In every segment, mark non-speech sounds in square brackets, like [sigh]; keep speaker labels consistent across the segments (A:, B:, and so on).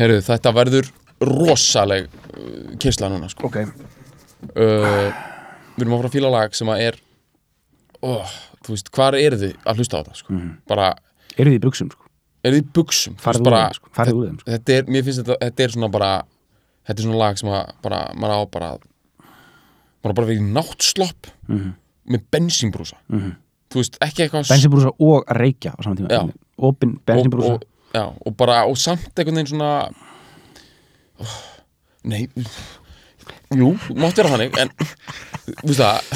A: Heyrðu, þetta verður rosaleg uh, kynsla núna sko.
B: ok
A: uh, Við erum að fara að fíla lag sem að er oh, Þú veist, hvar eru þið að hlusta á þetta sko? Bara,
B: Eru þið í buksum, sko?
A: eru þið í buksum?
B: Úr þeim, sko. Úr þeim, sko.
A: Þetta er, mér finnst þetta, þetta er svona bara Þetta er svona lag sem að bara, maður á bara maður á bara verið náttslopp með bensínbrúsa -hmm. Þú veist, ekki eitthvað
B: Bensinbrúsa og reykja á saman tíma. Opin bensinbrúsa
A: og, og, já, og bara, og samt einhvern veginn svona oh, nei jú, mátt vera þannig en, þú veist það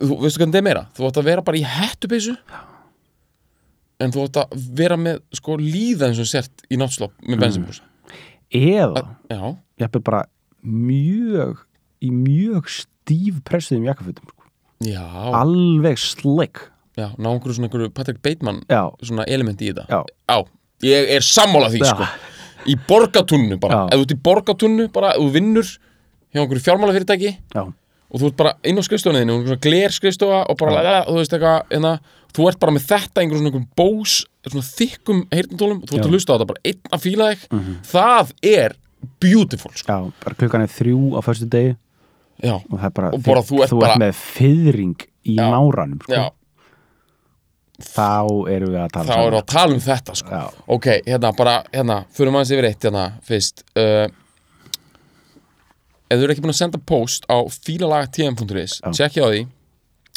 A: þú veistu hvernig þetta er meira, þú átt að vera bara í hettupeysu en þú átt að vera með sko líða eins og sért í náttslopp með bensinbrúsa
B: Eða,
A: já,
B: ég bara mjög í mjög stíf pressuðum jakkafutum sko.
A: já,
B: Alveg slick
A: já ná einhverju svona einhverju Patrick Bateman
B: Já,
A: svona elementi í þetta.
B: Já,
A: ég er sammála því
B: Já.
A: sko í borgatunnu bara,
B: Já.
A: ef þú ert í borgatunnu bara, ef þú vinnur hjá einhverju fjármálafyrirtæki
B: já,
A: og þú ert bara inn á skrifstofunniðinu og svona gler skrifstofa og bara, ja. þú veist eitthvað hérna, þú ert bara með þetta einhverjum svona bós svona þykkum heyrnatólum og þú ert að hlusta á þetta bara einn að fíla þig það er beautiful sko.
B: já, bara klukkan er þrjú á föstu degi
A: já,
B: og það er bara,
A: Og bara þú ert bara-
B: með fyrring í náranum sko.
A: já,
B: þá erum við að tala
A: þá erum við að tala um þetta sko. Ok, hérna bara, hérna, fyrir maður yfir eitt hérna, fyrst. Uh, ef þú eru ekki búin að senda post á fílalag.tm.is
B: Já.
A: tjekkja á því.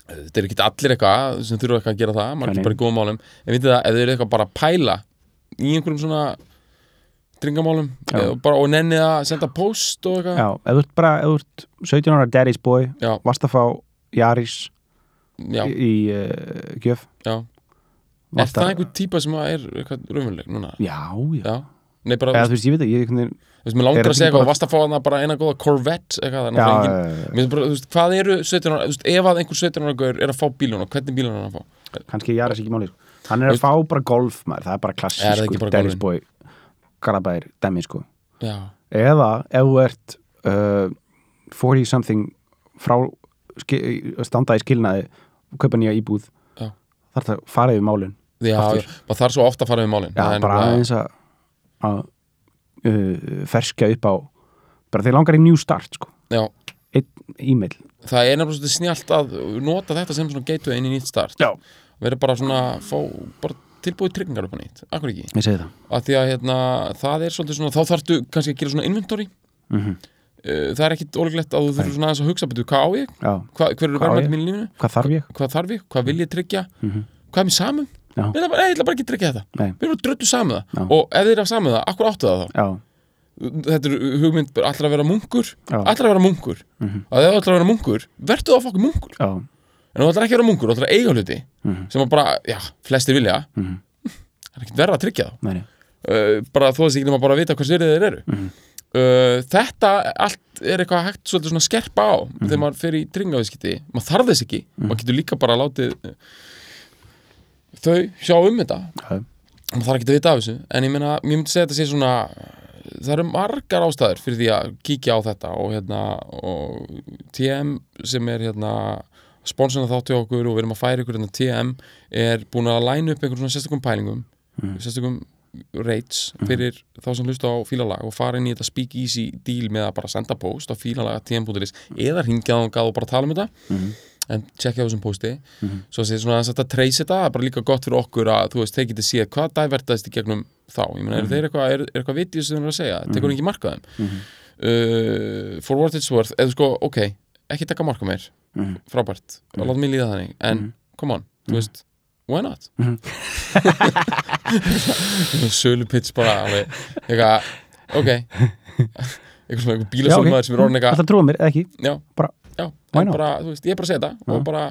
A: Þetta er ekki allir eitthvað sem þurfa eitthvað að gera það, maður er bara í góðum málum. En vitið það, ef þið eru eitthvað bara að pæla í einhverjum svona dringamálum og, bara, og nennið að senda post og eitthvað?
B: Já, ef þú ert bara, ef þú ert 17 ára daddy's boy,
A: já,
B: varst að fá Jaris
A: já,
B: í, uh, gjöf
A: já. er
B: varst
A: það
B: að-
A: einhver típa sem að er raunveruleg núna?
B: Já, já,
A: Já, nei bara,
B: eða þú veist, ég veit ekki ég,
A: veist, mér langar að segja eitthvað, varst að fá hana bara eina góða Corvette eitthvað,
B: Já,
A: engin bara, veist, hvað eru 17 ára, ef að einhver 17 ára gaur er að fá bíluna, hvernig bíluna er að fá?
B: kannski Jaris ekki máli sko. hann er að
A: Veist-
B: fá bara golf maður, það er bara klassísku boy garabæðir, dæmi sko eða ef þú ert uh, 40 something frá standa í skilnaði kaupa nýja íbúð
A: Já.
B: þarf það að fara yfir málin
A: já, maður þarf svo ofta að fara við málin.
B: Já, bara aðeins að, að uh, ferskja upp á bara þeir langar í new start sko. E-mail.
A: Það er nefnilega snjált að nota þetta sem svona gateway inn í nýtt start. Verið bara svona, fá bara tilbúið tryggingar upp á nýtt, akkur ekki? Að því að hérna, það er svolítið svona þá þarftu kannski að gera svona inventory.
B: Mm
A: Uh, það er ekkit ólíklegt að þú þurfur svona aðeins að hugsa betur hvað á ég,
B: Já.
A: Hva, hver eru
B: Hvað
A: verðmætti
B: ég?
A: mínu lífinu
B: hvað þarf ég?
A: hvað þarf ég, hvað vil ég tryggja
B: Mhm.
A: hvað er mér
B: Já.
A: Ætla bara, nei, ég ætla bara ekki að tryggja þetta
B: Nei.
A: Við erum dröldu saman
B: Já.
A: það Og ef þið er að saman það, akkur áttu það þá
B: Já,
A: Þetta er hugmynd, allra að vera munkur
B: Já.
A: Allra að vera munkur
B: Mhm.
A: Og ef þú ætlar að vera munkur, verður það að fokka munkur
B: já,
A: En þú ætlar ekki að vera munkur, þú ætlar að eiga hluti
B: Mhm.
A: Sem að bara, já, flestir vilja
B: Mhm.
A: Það er ekkert verða að tryggja þá uh, Bara þó þess ekki nema bara að vita hvað sérið þeir eru
B: Mhm.
A: Uh, Þetta allt er eitthvað hægt svolítið svona að skerpa á.
B: Mhm.
A: Þegar maður fer í tryggingaviðskipti Maður þarf þess ekki, maður getur líka bara látið uh, Þau sjá um þetta.
B: Já.
A: maður þarf ekki að vita af þessu. En ég meina, ég myndi segja þetta sé svona það eru margar ástæður fyrir því að kíkja á þetta og hérna og TM sem er hérna sponsorna þátt hjá okkur og við erum að færa ykkur hérna TM er búin að læna upp einhvern svona sérstakum pælingum sérstakum rates fyrir þá sem hlusta á fílalag og fara inn í þetta speak easy deal með að bara senda post á fílalag.tm.is eða ringja á og bara tala um þetta en tjekkja á þessum pósti
B: Mhm.
A: svo að svona þess að treysi þetta það er bara líka gott fyrir okkur að þú veist, þeir getið séð hvað divertaðist í gegnum þá. Ég meina,
B: Mhm.
A: er þeir eitthvað, er, er eitthvað vitið sem þeir eru að segja? Tekur ekki marka á þeim?
B: Mhm.
A: uh, for what it's worth, eða sko, ok ekki taka marka mér,
B: Mhm.
A: frábært. Láta mig líða þannig, en
B: Mhm.
A: come on veist, why not [laughs] Sölu pitch bara alveg, eitthvað, ok. Eitthvað svona eitthvað bílasölmaður sem er orðin eitthvað
B: Það trúa mér, eða ekki?
A: Já,
B: Bara,
A: já, bara, þú veist, ég er bara að segja þetta og bara,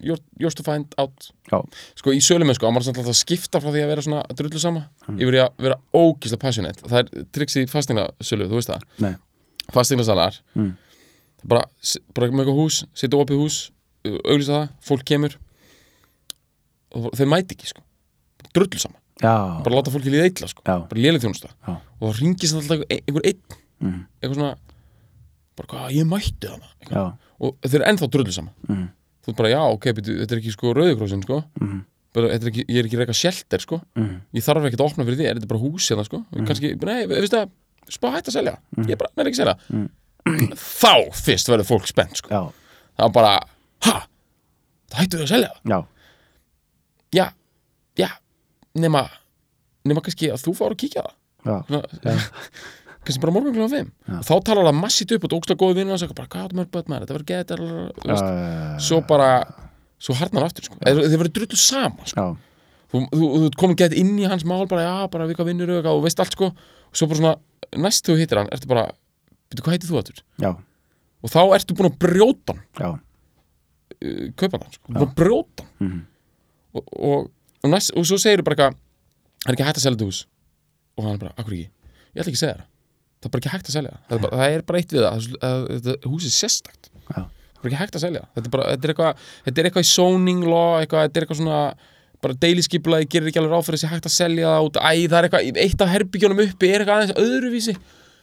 A: you're, yours to find out.
B: Já.
A: sko, í sölum sko, maður samt alltaf að skipta frá því að vera svona drullu sama.
B: Mm.
A: yfir í að vera ógislega passionate. Það er triks í fastegna sölu, þú veist það.
B: Nei.
A: fastegna salar
B: Mm.
A: bara, bara með eitthvað hús, setja opið hús auglýsa það, fólk kemur. Og þeir mæti ekki sko. Drullu sama,
B: Já,
A: bara láta fólki líða illa sko, bara lélega þjónusta.
B: Já.
A: og það ringist alltaf einhver, einhver einn.
B: Mm.
A: eitthvað svona bara hvað, ég mætti hana? Og þeir eru ennþá drullu sama
B: mm.
A: þú ert bara, já, ok, byrju, þetta er ekki sko rauðikrossin, sko.
B: Mm.
A: bara, er ekki, ég er ekki reyka shelter, sko.
B: Mm.
A: ég þarf ekki að opna fyrir því, er þetta bara hús hérna, sko. Mm. kannski, nei, veistu það, spá hætt að selja. Ég er bara, nei, ekki að selja [clears throat] þá fyrst verður fólk spennt, sko.
B: Já,
A: það er bara, ha? Það hættu þau að selja,
B: já,
A: já, já nema, nema kannski að þú fáur að kíkja það.
B: Já. [laughs]
A: kannski bara morgun klokkan 5
B: Já.
A: og þá talar það massít upp og ógsta góði vinnur og sagði bara, hvað mörg börn maður, þetta verður gett
B: já,
A: svo bara, svo harnar aftur, sko. Þið verður drullu sama, sko. Þú, þú, þú komið gett inn í hans mál bara, já, bara hvað vinnur og þú veist allt sko. Og svo bara svona, næst þú hittir hann ertu bara, veitu hvað heitir þú aftur?
B: Já,
A: og þá ertu búin að brjóta hann. Uh, kaupa hann, sko, búin að brjóta hann.
B: Mhm.
A: og, og, og, næst, og svo segir þú bara eitthvað það er ekki hægt að selja þetta hús? Og hann er bara, akkur ekki, ég ætla ekki að segja það. Það er bara ekki hægt að selja það. Það er bara, það er bara eitt við það, að, að, að húsið er sérstakt. Það er bara ekki hægt að selja það. Þetta er, bara, þetta er eitthvað, þetta er eitthvað í zoning law eitthvað, þetta er eitthvað svona bara deiliskyplaði gerir ekki alveg ráð fyrir þessi hægt að selja það út. Æ, það er eitthvað, eitt af herbyggjónum uppi er eitthvað aðeins öðruvísi.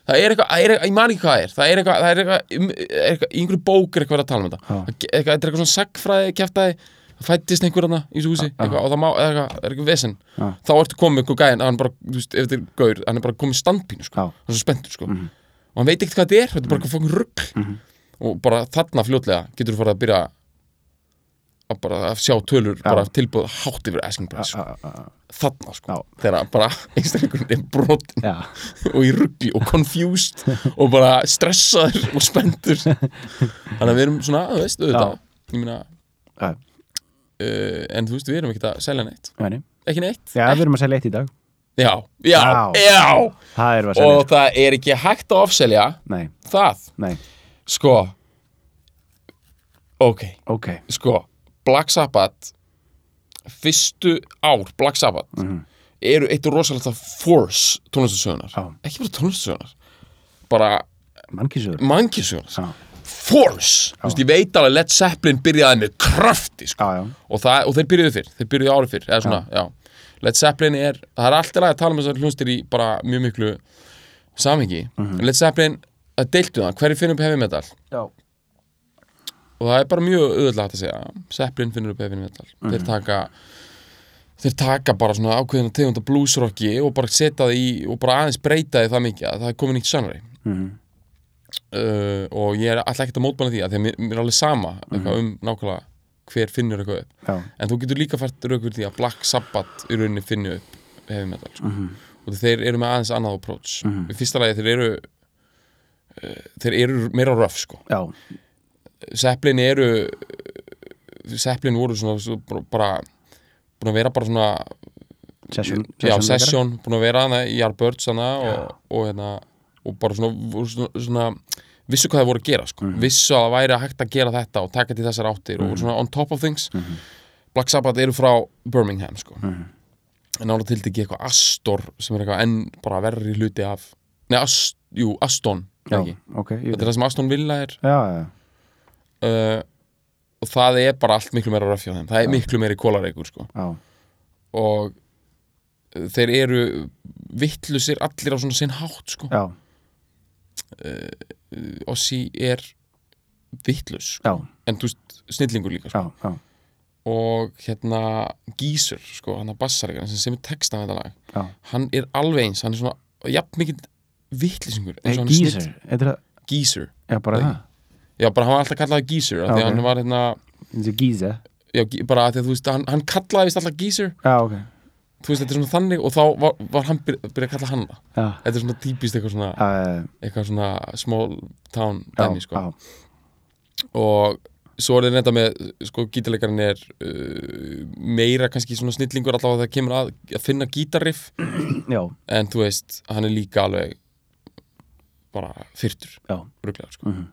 A: Það er eitthvað, það er ég man ekki hvað það er. Það er eitthvað, það er eitthvað, um- eitthvað í einhverju bók er eitthvað að tala um þetta. Það þetta er eitthvað svona sagfræði kæftæði það fættist einhver hana í þessu húsi eitthvað, og það má, eitthvað, er eitthvað vesen.
B: Já.
A: þá ertu komið einhver gæðin, hann bara, þú veist, ef þetta er gaur hann er bara komið standpínu, sko, hann er svo spenntur, sko.
B: Mhm.
A: og hann veit ekkert hvað þetta er, þetta er bara eitthvað fókin rugg
B: Mhm.
A: og bara þarna fljótlega getur þú farið að byrja að bara að sjá tölur bara tilbúð hátt yfir asking price, sko. Þarna, sko, þegar bara einstaklingurinn er brotin [laughs] og í ruggli og confused og bara stressaður og spenntur. [laughs] Þannig að við erum svona, uh, en þú veist, við erum ekkert að selja neitt.
B: Nei.
A: ekki neitt?
B: Já, við erum að selja eitt í dag.
A: Já, já,
B: Já.
A: já,
B: Það
A: og það er ekki hægt að ofselja
B: Nei,
A: það,
B: nei,
A: sko ok,
B: ok.
A: Sko Black Sabbath fyrstu ár Black Sabbath
B: Mhm.
A: eru eitt rosalega force tónlistasögunar
B: Já.
A: ekki bara tónlistasögunar bara
B: Já,
A: force, þú veist, ég veit alveg Led Zeppelin byrjaði með krafti sko.
B: já, já,
A: og, það, og þeir byrjuðu fyrr, þeir byrjuðu árið fyrr eða svona, já. Led Zeppelin er það er alltaf að tala um þessar hljónstir í bara mjög miklu samhengi. Led Zeppelin, það deiltu það, hverju finnum upp heavy metal?
B: Já.
A: og það er bara mjög auðvitað að segja Zeppelin finnur upp heavy metal. Þeir taka þeir taka bara svona ákveðina tegunda bluesrocki og bara setja það í og bara aðeins breyta því það mikið að það er komin nýtt sannari.
B: Mhm.
A: Uh, og ég er alltaf ekkert að mótbæna því að því að mér, mér er alveg sama eitthvað um nákvæmlega hver finnur eitthvað upp
B: já,
A: en þú getur líka fært raukur því að Black Sabbath í rauninni finnur upp heavy metal sko.
B: Mhm.
A: og þeir eru með aðeins annað approach
B: Mhm.
A: í fyrsta lagi þeir eru uh, þeir eru meira röf sko
B: já,
A: Zeppelin eru Zeppelin voru svona svo, bara, bara búin að vera bara svona
B: session,
A: já,
B: leikara.
A: session, búin að vera hana í hana og, og, hérna, og bara svona, svona, svona vissu hvað það voru að gera sko.
B: Mhm.
A: vissu að það væri hægt að gera þetta og taka til þessar áttir og voru svona on top of things
B: Mhm.
A: Black Sabbath eru frá Birmingham sko.
B: Mhm.
A: en nála til ekki eitthvað Astor sem er eitthvað enn bara verri hluti af nei, Ast, jú, Aston
B: já,
A: ekki.
B: ok ég,
A: þetta er það sem Aston Villa er
B: já, já,
A: uh, og það er bara allt miklu meira röfja þeim, það er miklu meiri kólareikur sko.
B: já,
A: og uh, þeir eru vittlusir allir á svona sinn hátt sko.
B: já,
A: Ossi er vittlus en þú veist, snillingur líka sko.
B: já, já,
A: og hérna Gísur, sko, hann að bassarikana sem semur texta með þetta lag,
B: já.
A: hann er alveg eins, hann er svona jafn mikið vittlisingur
B: Hey, þetta er það,
A: Gísur,
B: já, bara
A: Það. Já, bara hann var alltaf kallaði Gísur af
B: Já,
A: því að
B: ok.
A: hann var hérna
B: er gíze
A: já, bara að því að þú veist, hann, hann kallaði vist alltaf Geezer
B: Já, ok
A: þú veist, þetta er svona þannig og þá var, var hann byrja, byrja að kalla hann það
B: Já,
A: þetta er svona típist eitthvað svona,
B: uh,
A: eitthvað svona small town dæmi, sko. og svo er þetta með sko gítarleikarinn er uh, meira kannski svona snillingur allavega þegar kemur að, að finna gítarriff. [clears throat] En þú veist, hann er líka alveg bara fyrtur
B: já,
A: bruglega sko.
B: Mhm.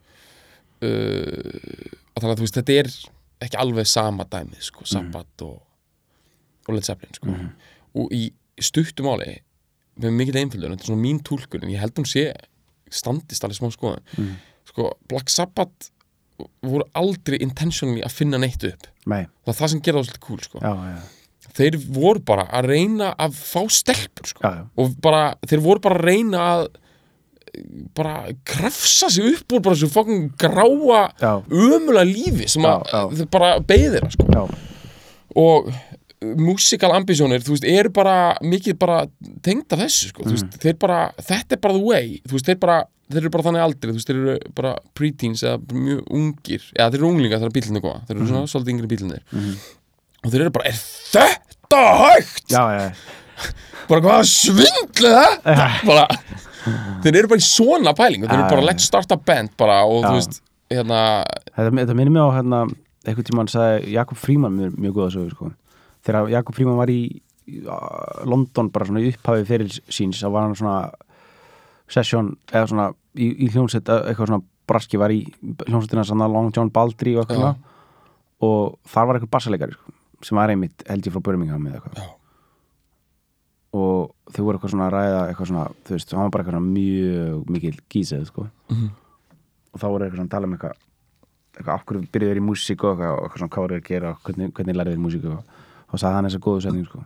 A: uh, og þannig að þú veist, þetta er ekki alveg sama dæmið
B: Mhm.
A: sko, Sabbath og, og Led Zeppelin sko. Og í stuttum áli með mikið einföldun, þetta er svona mín túlkun en ég held hún sé standist alveg smá skoðan
B: Mhm.
A: sko, Black Sabbath voru aldrei intentionally að finna neitt upp
B: nei,
A: það er það sem gerða það svolítið cool sko.
B: já, já,
A: þeir voru bara að reyna að fá stelpur sko.
B: já,
A: og bara, þeir voru bara að reyna að bara krafsa sig upp úr bara þessu fokkin gráa ömulega lífi sem að þeir bara beðir sko. og musical ambisjónir, þú veist, eru bara mikið bara tengd af þessu sko. mm. veist, þeir bara, þetta er bara the way þú veist, þeir bara, þeir eru bara þannig aldrei þú veist, þeir eru bara preteens eða mjög ungir, eða þeir eru unglingar þegar bílinni koma þeir eru svona svolítið yngri bílinir og þeir eru bara, er þetta hægt?
B: já, já, [laughs]
A: bara hvað svindlega bara, þeir eru bara í svona pæling þeir eru bara let's start a band bara, og
B: Já.
A: þú veist, hérna
B: Þetta, þetta minnir mig á hérna, einhvern tímann sagði Jakob Fríman mjög, mjög góða sögur sko. Þegar Jakob Fríman var í London bara svona í upphafi fyrir síns þá var hann svona session eða svona í, í hljónsett uh, eitthvað svona braski var í hljónsettina svona Long John Baldry og eitthvað svona. Og þar var eitthvað bassalegari sko, sem var einmitt held ég frá Birmingham eða eitthvað.
A: Já.
B: og þau voru eitthvað svona að ræða eitthvað svona, þú veist, hann var bara eitthvað mjög mikil gísið sko.
A: Mhm.
B: og þá voru eitthvað svona að tala um eitthvað eitthvað, af hverju byrjuðu þér í músík og eitthvað, eitthvað svona hvað voru að gera og hvernig, hvernig lærið þér músík og þá sagði hann þessa góðu setning sko.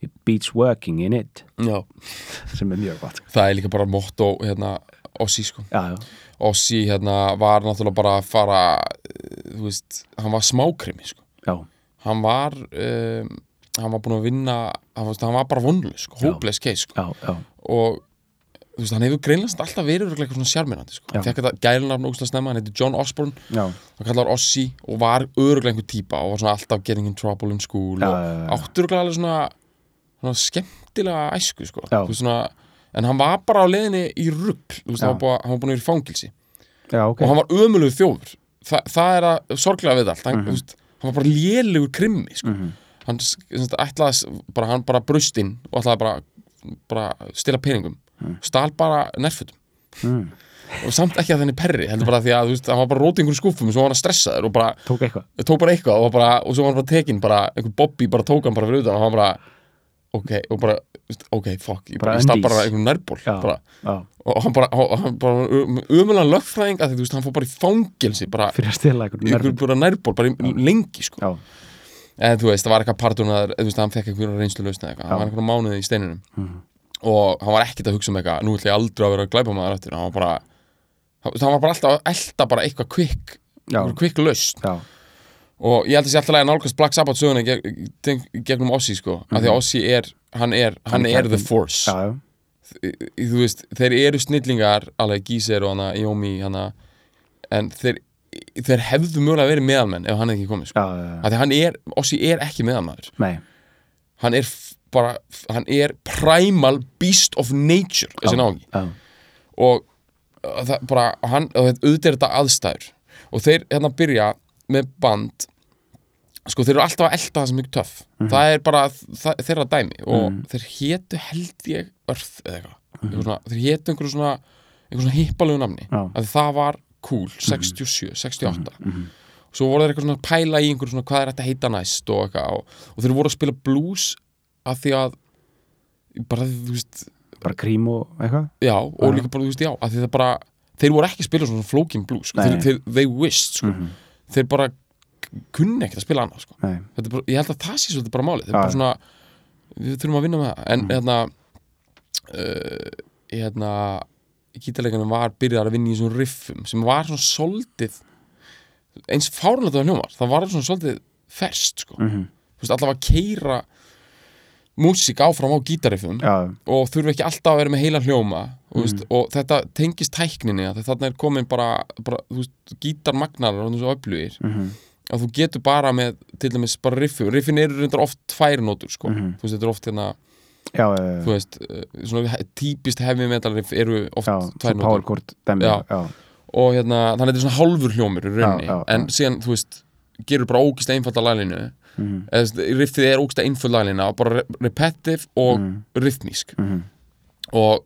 B: It beats working in it.
A: Já.
B: sem er mjög gott sko.
A: það er líka bara motto hérna, Ossi sko.
B: Já, já,
A: Ossi hérna var náttúrulega bara að fara eh, þú veist, hann var smákrimi sko.
B: Já,
A: hann var um, hann var búin að vinna hann, var- hann var bara vonlus, sko, hopeless case sko. og þú veist, hann hefur greinlega alltaf verið eitthvað svona sjarmirandi sko. Hann fekk þetta gælunafn ógustlega snemma, hann heitir John Osborne.
B: Já,
A: hann kallar Ossi og var öruglega einhver típa og var svona alltaf getting in trouble in school
B: Já,
A: og áttur öruglega alveg svona, svona skemmtilega æsku sko. Veist, svona, en hann var bara á leiðinni í rugg hann, var hann búin að vera í fangilsi
B: já, ok.
A: Og hann var ömulegu þjófur. Þa, það er að sorglega við allt. Hann, mm veist, hann var bara lélugur krimmi sko. Hann s- sem sagt, ætlaði að- bara, hann bara brustinn og ætlaði bara, bara stila peningum stál bara nærfötum.
B: Mm.
A: og samt ekki að þenni perri heldur bara því að veist, hann var bara rótið einhverjum skúfum og svo var hann stressaður og bara
B: tók eitthvað.
A: Tók bara eitthvað og, bara, og svo var hann bara tekin bara, einhver Bobby bara tók hann bara fyrir utan og hann bara ok, og bara, ok, fuck ég, ég stað bara einhvern nærból bara,
B: já,
A: og hann bara, bara umulega lögfræðing að því, þú veist, hann fór bara í fangilsi bara,
B: fyrir að stila eitthvað
A: í einhver bara nærból, bara í, lengi, sko.
B: Já,
A: eða þú veist, það var eitthvað partunar, þú veist, hann fekk einhverja reynslu lausna eitthvað, hann var einhverja mánuði í steininum.
B: Mhm.
A: Og hann var ekkert að hugsa um eitthvað nú ætla ég aldrei að vera að glæpa maður eftir hann var bara, hann var bara alltaf að elta bara eitthvað einhver quick lausn
B: já,
A: og ég held að sé alltaf að nálgast Black Sabbath söguna geg, geg, gegnum Ossi sko. Af því að Ossi er, hann er, hann
B: Mhm. Hann er
A: the force.
B: Já,
A: þú veist, þeir eru snillingar alveg Gíser og hana, Jómi hana, en þeir, þeir hefðu mögulega verið meðalmenn ef hann hefði ekki komið sko. af því hann er, Ossi er ekki meðalmaður. Hann er bara, hann er primal beast of nature þessi náungi.
B: Já,
A: og uh, það bara, hann, og auðvitað er þetta aðstæður. Og þeir hérna byrja með band. Sko þeir eru alltaf að elta það sem mjög töff. Það er bara það, þeirra dæmi. Og þeir hétu held ég örð eða eitthvað. Mm svona, þeir hétu einhverju svona einhverju svona hippalegu namni að það var cool 67, 68 svo voru þeir eitthvað svona að pæla í einhverju svona hvað er þetta heita næst og eitthvað og, og þeir voru að spila blues af því að bara þú veist
B: bara krím og eitthvað?
A: Já, og líka bara, þú veist, já, að því það bara þeir voru ekki að spila svona flókin blues sko. Þeir, þeir, they wished, sko. Þeir bara kunni ekkert að spila annað, sko. Bara, ég held að það sé svolítið bara málið. Þeir
B: Já,
A: bara svona, við þurfum að vinna með það. En hérna uh, hérna gítarleikanum var byrjar að vinna í þessum riffum sem var svona soldið eins fárunlega það hljómar það var svona soldið ferst, sko.
B: Mhm,
A: þú veist, allavega að keira músík áfram á gítarriffum
B: já,
A: og þurfi ekki alltaf að vera með heila hljóma mm. veist, og þetta tengist tækninni þarna er komin bara, bara þú veist, gítarmagnar og þessu öflugir.
B: Mhm,
A: að þú getur bara með til dæmis bara riffi, riffin eru reyndar oft tvær nótur sko,
B: Mhm.
A: þú veist, þetta er oft hérna
B: já,
A: þú veist, eh, svona típist heavy metal riff eru oft
B: já,
A: tvær
B: svo power
A: nótur
B: chord dæmi,
A: Já.
B: já,
A: og hérna, þannig að þetta er svona hálfur hljómur í rauninni,
B: Já, já,
A: en síðan, þú veist gerur bara ógist einfalda laglinu veist, riffið er ógist einföld laglina bara re repetitive og
B: Mhm.
A: rhythmísk
B: Mhm.
A: og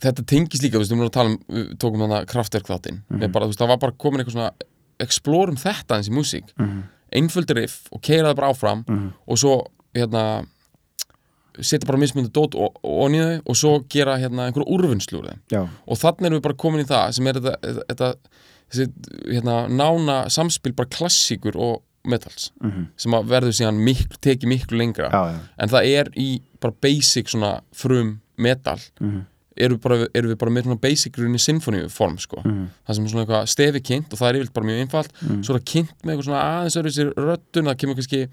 A: þetta tengist líka, þú veist, við erum að tala um við tókum þannig kraftverk
B: Mhm.
A: mm það var bara komin eitthvað svona explorum þetta eins í músík
B: Mhm.
A: einföldi riff og keiraði bara áfram
B: Mhm.
A: og svo, hérna setja bara mismunandi dót og, og nýðu og svo gera hérna einhverju úrvinnslu úr þeim
B: já,
A: og þannig erum við bara komin í það sem er þetta, þetta þessi, hérna, nána samspil bara klassíkur og metals
B: Mhm.
A: sem að verður síðan miklu, tekið miklu lengra
B: já, já,
A: en það er í bara basic svona frum metal
B: Mhm.
A: erum, bara, erum við bara með svona basic runni sinfoníu form sko
B: Mhm.
A: það sem er svona eitthvað stefi kynnt og það er yfirleitt bara mjög einfalt
B: Mhm.
A: svo er það kynnt með eitthvað svona aðeins öðru sér röddun það kemur kannski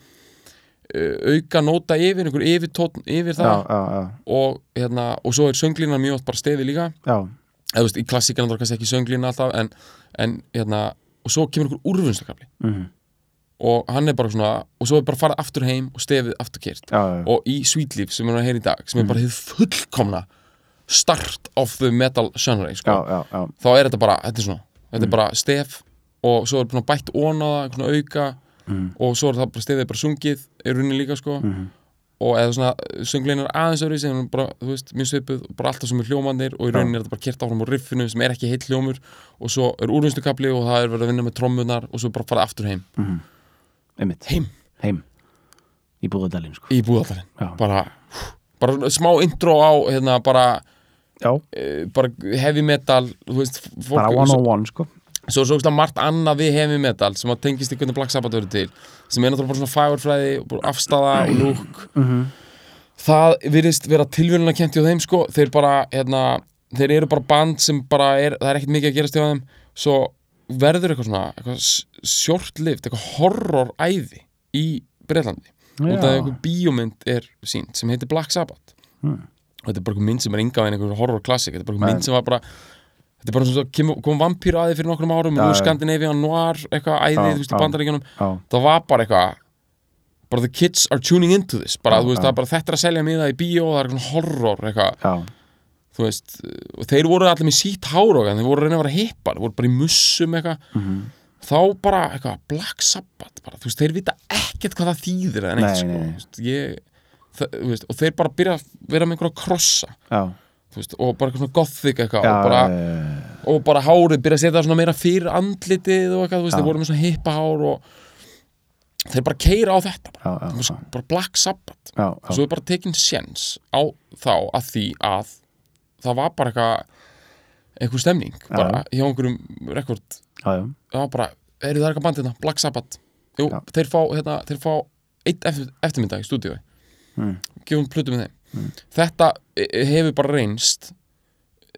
A: uh, auka nóta yfir, einhver yfir tótn yfir það
B: já, já,
A: og, hérna, og svo er sönglína mjög oft bara stefi líka
B: já,
A: eða þú veist, í klassíkana er kannski ekki sönglína alltaf en, en hérna, og svo kemur einhver úrvinnslakafli
B: Mhm.
A: og hann er bara svona, og svo er bara farið aftur heim og stefið aftur kert
B: já, já,
A: og í Sweet Leaf sem við erum að heyra í dag
B: Mhm.
A: sem er bara hefur fullkomna start of the metal genre sko.
B: já,
A: þá er þetta bara, þetta er svona þetta er bara stef og svo er bara bætt ónaða, einhvern auka
B: Mhm.
A: og svo er það bara stefið bara sungið er runni líka sko
B: Mhm.
A: Og eða svona söngleinar aðeins öðru sem er bara, þú veist, mjög svipuð og bara alltaf sem er hljómanir og í rauninni er þetta bara kert áfram á riffinu sem er ekki heill hljómur og svo er úrvinnslukapli og það er verið að vinna með trommunar og svo bara farið aftur heim.
B: Einmitt,
A: heim.
B: Heim. Í búðadalinn, sko.
A: Í búðallarinn
B: Já.
A: bara, bara smá intro á hérna bara eh, bara heavy metal veist, fólk,
B: bara one on one, sko
A: svo, svo, svo margt annað við heavy metal sem að tengist í hvernig Black Sabbath verður til sem er náttúrulega bara svona fagurfræði og afstafa og lúk
B: Mhm.
A: það virðist vera tilvíluna kent hjá þeim sko, þeir bara hérna, þeir eru bara band sem bara er það er ekkert mikið að gerast hjá þeim svo verður eitthvað svona eitthvað short-lived, eitthvað horror-æði í Breitlandi út af
B: Já.
A: einhver bíómynd er sínt sem heitir Black Sabbath
B: Hmm.
A: og þetta er bara einhver mynd sem er enga en einhver horror klassik þetta er bara
B: Nei.
A: mynd sem var bara þetta er bara svona svo kom, kom vampíru aði fyrir nokkrum árum nú
B: já.
A: Skandinavian Noir eitthvað æði,
B: Já,
A: þú veist, í bandaríkjunum. það var bara eitthvað bara the kids are tuning into this bara, veist, það er bara þetta að selja miða í bíó það er eitthvað horror eitthvað, þú veist og þeir voru allir með sítt hár og þeir voru reyna að vera hippar, voru bara í mussum eitthvað.
B: Mhm.
A: þá bara eitthvað Black Sabbath, bara, þú veist, þeir vita ekkert hvað það þýðir eða neitt,
B: Nei,
A: sko og þeir bara byrja að vera með einhverja krossa.
B: Já,
A: veist, og bara eitthvað svona gothic eitthvað
B: já,
A: og, bara,
B: eh,
A: og bara hárið byrja að setja svona meira fyrir andlitið og eitthvað, þeir voru með svona hippa hár og þeir bara keira á þetta. Bara, veist, bara Black Sabbath.
B: Já,
A: og svo er bara tekin séns á þá að því að það var bara eitthvað eitthvað stemning bara hjá einhverjum rekord það var bara, eru það eitthvað bandið hérna, Black Sabbath. Jú, þeir fá, hérna, þeir fá eitt eftir, eftirmyndag í stúdíu
B: Mm.
A: gefum plötu með þeim þetta e- hefur bara reynst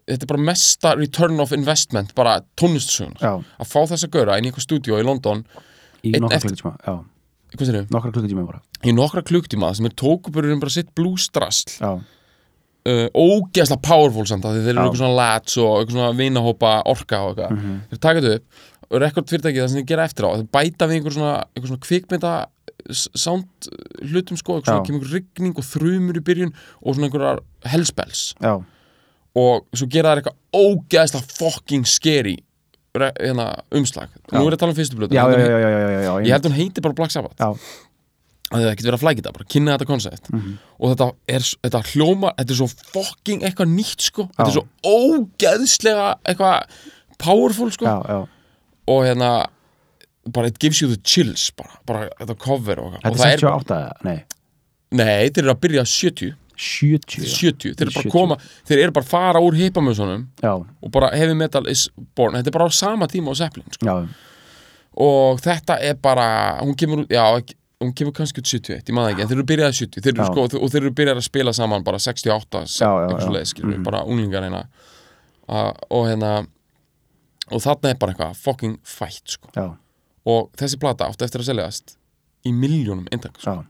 A: þetta er bara mesta return of investment bara tónlistsögunar að fá þess að göra inn í eitthvað stúdíu í London
B: í nokkra klukkutíma, já,
A: hvað sér
B: nokkra klukkutíma bara,
A: í nokkra klukktíma sem er tókuburinn bara sitt blústrasl.
B: Já,
A: uh, ógeðslega powerful samt að þeir eru eitthvað svona lads og eitthvað svona vinahópa orka og eitthvað.
B: Mhm.
A: þeir taka þetta upp og rekordfyrirtæki það sem þeir gera eftir á þeir bæta við einhver svona, einhver svona kvikmynda sound uh, hlutum sko svona
B: Já.
A: kemur rigning og þrumur í byrjun og svona einhverjar hellspells
B: já,
A: og svo gera þær eitthvað ógeðslega fucking scary hérna, umslag nú
B: Já.
A: er ég að tala um fyrstu blötu
B: já, já, já, já, já, já, já,
A: ég held hún heiti bara Black Sabbath
B: Já.
A: að það getur verið að flækja þetta, bara kynna þetta koncept
B: Mhm.
A: og þetta er, þetta hljóma þetta er svo fucking eitthvað nýtt sko þetta er
B: Já.
A: svo ógeðslega eitthvað powerful sko
B: já, já,
A: og hérna bara it gives you the chills bara, bara þetta cover og, og það
B: er 68, eða? nei,
A: nei, þeir eru að byrja 70
B: 70,
A: 70, þeir eru bara að
B: 70.
A: koma þeir eru bara að fara úr hippamössunum
B: já,
A: og bara heavy metal is born þetta er bara á sama tíma á Zeppelin sko. og þetta er bara hún kemur, já, hún kemur kannski út 71, ég maður ekki, en þeir eru byrjað 70 þeir eru, sko, og þeir eru byrjað að spila saman bara 68,
B: Já, já,
A: eitthvað
B: já.
A: svo leið skilur,
B: Mhm.
A: bara unglingar hérna og hérna og þarna er bara eitthvað fucking fætt sko. Og þessi plata átti eftir að seljast í miljónum eintak sko.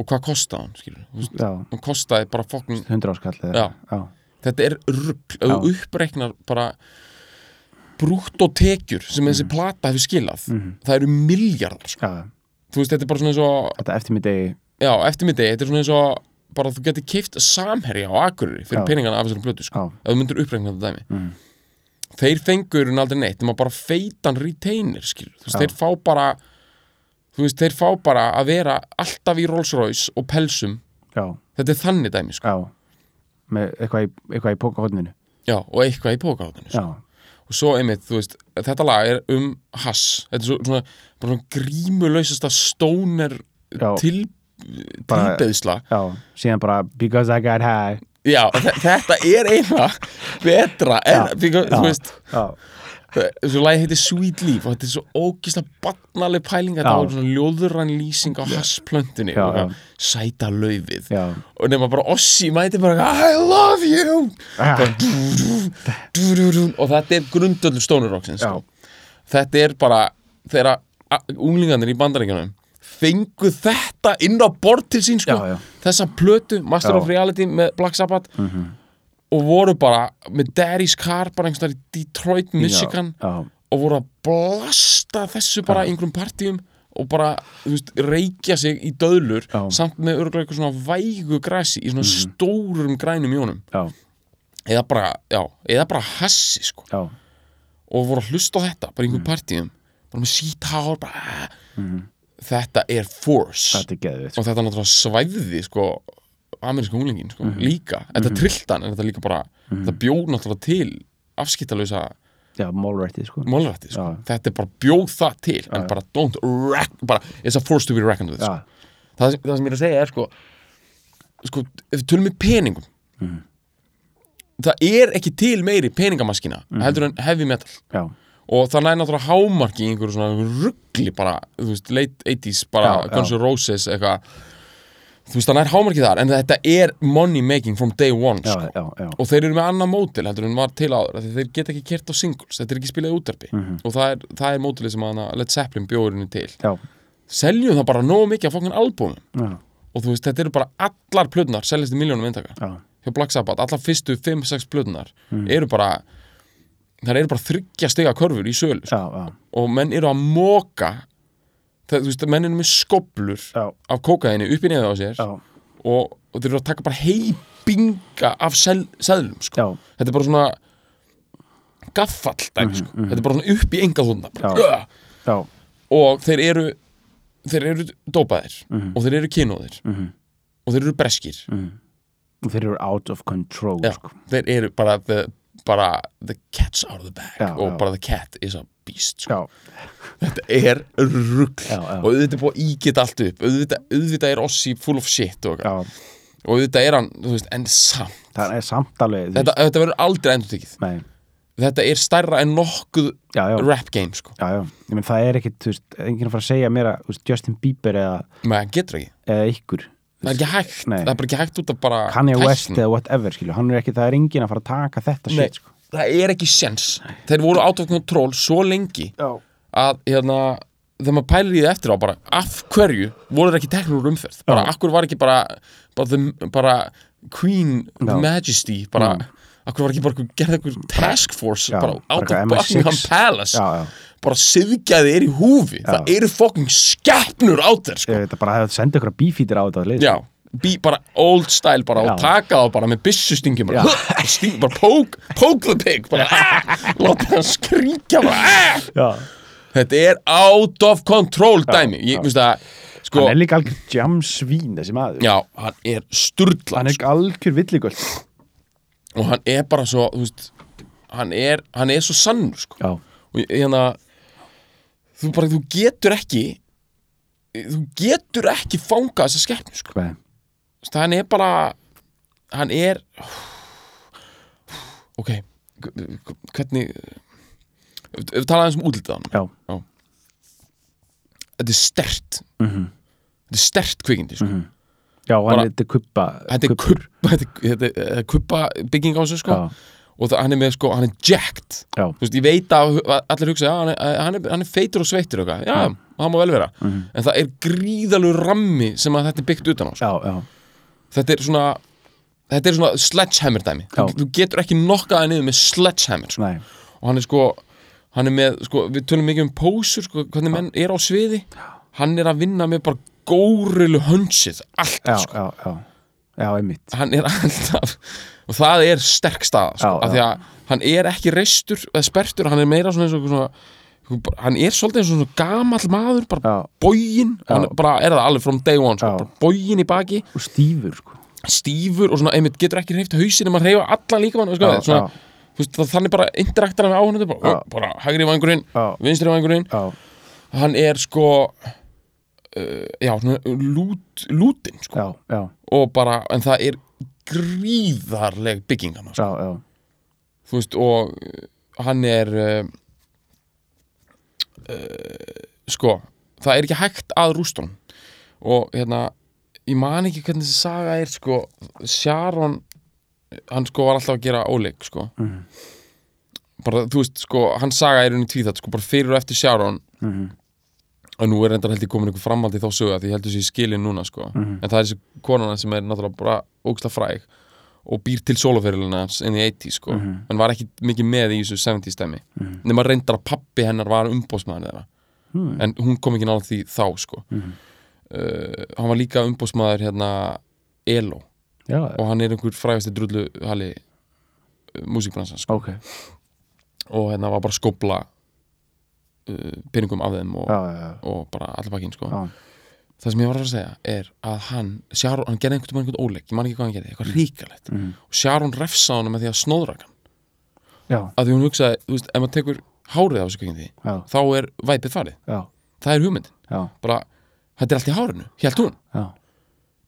A: og hvað kostaði hún, skilur hún kostaði bara fucking
B: 100 áskall
A: þetta er rugg, þú uppreiknar bara brúttótekjur sem þessi plata hefur skilað það eru miljardar sko. þú veist, þetta er bara svona eins og
B: þetta eftir mig degi
A: já, eftir mitt þetta er svona eins og bara þú getur keift samherja á Akureyri fyrir peningana af þessari blötu sko. Ef þú myndir uppregna þetta dæmi þeir fengur hún aldrei neitt nema bara feitan retainer skilur. þú veist, þeir fá bara þú veist, þeir fá bara að vera alltaf í Rolls Royce og pelsum.
B: Já,
A: þetta er þannig dæmi sko.
B: já. Með eitthvað í, eitthvað í pókahotninu
A: já, og eitthvað í pókáðinu sko.
B: já,
A: og svo einmitt, þú veist, þetta lag er um hass, þetta er svo, svona bara svona grímulausasta stóner til, tilbeðsla
B: já, síðan bara because I got high
A: já, þe- þetta er eina betra en,
B: Já.
A: fyrir,
B: Já.
A: þú veist þessu lagi heitir Sweet Leaf og þetta er svo ógislega barnaleg pæling þetta var svona ljóðurann lýsing á hassplöntunni sæta laufið. Og nema bara Ossi mæti bara I love you! Bara, dú, dú, dú, og þetta er grundöldur stónurroksins sko. þetta er bara þegar unglingarnir í bandaríkjunum fengu þetta inn á bord til sín sko.
B: Já, já.
A: þessa plötu, Master
B: Já.
A: Of Reality með Black Sabbath. Og voru bara með Daddy's Car bara einhvers þar í Detroit, Michigan. og voru að blasta þessu bara einhverjum partíum og bara, þú veist, reykja sig í döðlur samt með örgulega eitthvað svona vægu græsi í svona stórum grænum jónum. Eða bara, já, eða bara hassi sko. Og voru að hlusta á þetta bara í
B: Mm.
A: einhverjum partíum. Bara með síthár bara, þetta er force
B: þetta er geðvið
A: og þetta náttúrulega svæfði sko ameríska unglingin sko,
B: Mhm.
A: líka þetta trilltan en þetta líka bara þetta bjóð náttúrulega til
B: sko
A: málrætti sko.
B: Já.
A: þetta er bara bjóð það til en bara don't wreck bara, it's a force to be reckoned with sko. það, sem- það sem ég er að segja er sko sko, ef við tölum með peningum
B: Mhm.
A: það er ekki til meiri peningamaskina
B: Mhm.
A: heldur en heavy metal
B: já,
A: og það næði náttúrulega hámarki í einhverju svona ruggli bara, þú veist, late 80s bara
B: Já.
A: Guns N' Roses eitthvað. Þú veist, það næði hámarki þar en þetta er money making from day one sko. og þeir eru með annað mótil heldur en var til áður þeir geta ekki kert á singles, þetta er ekki spilað í útarpi
B: Mhm.
A: og það er, það er mótilið sem hana Led Zeppelin bjóðurinn til.
B: Já,
A: seljum það bara nóg mikið af fokkin albúmum.
B: Já,
A: og þú veist, þetta eru bara allar plötunar seljast í miljónum eintaka.
B: Já,
A: hjá Black Sabbath, allar fyrstu 5-6 plötunar
B: Mhm.
A: eru bara það eru bara þryggja stiga körfur í sölu sko. og menn eru að móka það, þú veist, menn eru með skoblur
B: já,
A: af kókaini upp í neðu á sér og, og þeir eru að taka bara heibinga af sel, seðlum sko. þetta er bara svona gaffall dæmi, sko. þetta er bara svona upp í enga þúnda
B: Mhm,
A: og þeir eru þeir eru dópaðir
B: Mhm.
A: og þeir eru kynóðir og þeir eru breskir.
B: Og þeir eru out of control
A: Já,
B: sko.
A: þeir eru bara the, bara the cat's out of the bag
B: Já,
A: og
B: já.
A: bara the cat is a beast sko. þetta er rugg
B: Já, já.
A: og auðvitað er búið að ígita allt upp. Auðvitað, auðvitað er Ossi full of shit og, og auðvitað er hann, veist, en samt.
B: Er samt alveg
A: þetta, þetta verður aldrei endur tekið
B: nei,
A: þetta er stærra en nokkuð
B: já,
A: rap game sko,
B: já, já, ég menn það er ekkit, þú veist, enginn að fara að segja mér að, Justin Bieber eða,
A: ekki.
B: eða ykkur
A: það er ekki hægt,
B: Nei.
A: það er bara ekki hægt út af bara
B: Kanye West
A: tækni.
B: eða whatever, skilju, hann er ekki, það er enginn að fara að taka þetta
A: Nei,
B: shit, sko.
A: það er ekki sjens þeir voru out of control svo lengi
B: já,
A: að hérna þegar maður pælir í það eftir á bara af hverju voru þeir ekki teknur úr umferð? Bara af hverju var ekki bara bara, the, bara Queen
B: Já.
A: Majesty bara af hverju var ekki bara gerði einhver task force
B: Já,
A: bara out of
B: eitthvað
A: Buckingham
B: MI6.
A: Palace?
B: Já, já,
A: bara siðgæði er í húfi. Það eru fucking skeppnur á þér sko.
B: ég veit að bara hefði sendið ykkur bífítir á þetta lið,
A: já Bí, bara old style bara og
B: Já.
A: taka það bara með byssustingjum bara,
B: Já.
A: sting, bara poke, poke the pig bara, ah, láta það skríkja bara, ah.
B: já,
A: Þetta er out of control dæmi. Ég veist að sko,
B: hann er líka algjör jam svín þessi maður,
A: Já, hann er sturla
B: hann er algjör villigöld.
A: Og hann er bara svo þú veist, hann, er, hann er svo sannur sko.
B: já,
A: og ég- hérna þú bara, þú getur ekki þú getur ekki fangað þessa skeppnu sko. veist, hann er bara hann er ok hvernig við talaðum um
B: já,
A: þetta er stert þetta er stert kvikindi sko.
B: já, hann
A: Bara-
B: er þetta
A: er kubba þetta er- kubba bygging á þessu sko.
B: Já,
A: og það, hann er með sko, hann er jacked.
B: Já,
A: þú veist, ég veit að allir hugsa, já, hann er, hann er, hann er feitur og sveittur og eitthvað, já, það má vel vera. En það er gríðalur rammi sem að þetta er byggt utan á, sko.
B: já, já,
A: þetta er svona þetta er svona sledgehammer dæmi. Þú,
B: Já.
A: þú getur ekki nokkaða niður með sledgehammer sko. og hann er sko, hann er með, sko, við tölum mikið um pósur sko, hvernig menn er á sviði. Hann er að vinna með bara górilu hönsið,
B: já,
A: alltaf sko.
B: Já, já, já, einmitt.
A: Hann er [laughs] alltaf og það er sterk staða sko,
B: Já,
A: af því að hann er ekki reistur eða spertur, hann er meira svona eins og svona hann er svolítið eins og svona gamall maður bara
B: já,
A: bógin, hann bara er það alveg from day one, sko,
B: Já.
A: bara bógin í baki.
B: Og stífur sko.
A: Stífur og svona, einmitt getur ekki reyft hausin um að reyfa allan líka mann, sko,
B: Já,
A: svona, þú veist, það- þannig bara interaktar hann við áhunandi, bara,
B: Já.
A: bara hægri vangurinn,
B: Já.
A: vinstri vangurinn.
B: Já,
A: hann er sko uh, já, svona lút, lútin, sko,
B: já, já,
A: og bara, en það er gríðarleg bygging hann, sko,
B: já, já,
A: þú veist, og uh, hann er uh, uh, sko, það er ekki hægt að hann og hérna ég man ekki hvernig þessi saga er sko, Sharon hann sko var alltaf að gera óleik sko.
B: Mhm.
A: bara, þú veist, sko, hann saga er unni tvíþat sko, bara fyrir og eftir Sharon.
B: Mhm,
A: og nú er reyndar held ég komin einhver framhaldi þá sögu að því ég heldur sér skilin núna sko.
B: Mhm.
A: en það er þessi konana sem er náttúrulega bara ógsta fræg og býr til soloferilina hans inn í 80 sko.
B: Mhm.
A: en var ekki mikið með í þessu 70 stemmi
B: Mhm.
A: nema reyndar að pappi hennar var umbóðsmaður þeirra.
B: Mhm.
A: en hún kom ekki nála því þá sko. Uh, hann var líka umbóðsmaður hérna Elo.
B: Já,
A: og hann er einhver frægasti drullu hali uh, músíkbransan sko.
B: Ok,
A: og hérna var bara að uh, peningum af þeim og,
B: já, já, já,
A: og bara allir bakinn sko. Það sem ég var að segja er að hann Sharon, hann gerði einhvern einhvern óleik, ég man ekki hvað hann gerði eitthvað ríkalegt
B: Mhm.
A: og Sharon refsa hann með því að snóðra hann.
B: Já,
A: að því hún hugsaði, þú veist, ef maður tekur hárið á þessu kveikindi,
B: já,
A: þá er væpið farið,
B: já,
A: það er hugmyndin. Bara, þetta er allt í hárinu, hélt hún.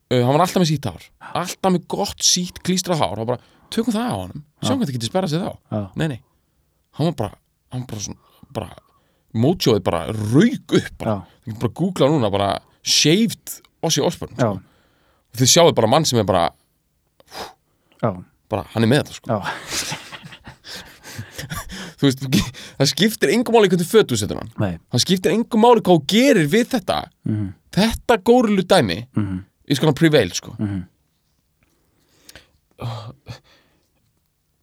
A: Uh, hann var alltaf með sítt hár alltaf með gott sítt klístrað hár og bara, tökum það á honum, sjáum hvað það getur sperrað sig þá. Nei, nei, hann var bara hann bara svona, bara mótjóðið bara rauk upp bara, þú getur bara að googla núna bara shaved Ossi Osbourne
B: já,
A: sko. og þið sjáu bara mann sem er bara,
B: já,
A: bara hann er með þetta sko. [laughs] þú veist, það skiptir engum máli hvernig fötu setur hann. Það skiptir engum máli hvað þú gerir við þetta.
B: Mhm,
A: þetta górilu dæmi
B: mhm,
A: is gonna prevail sko,
B: mhm,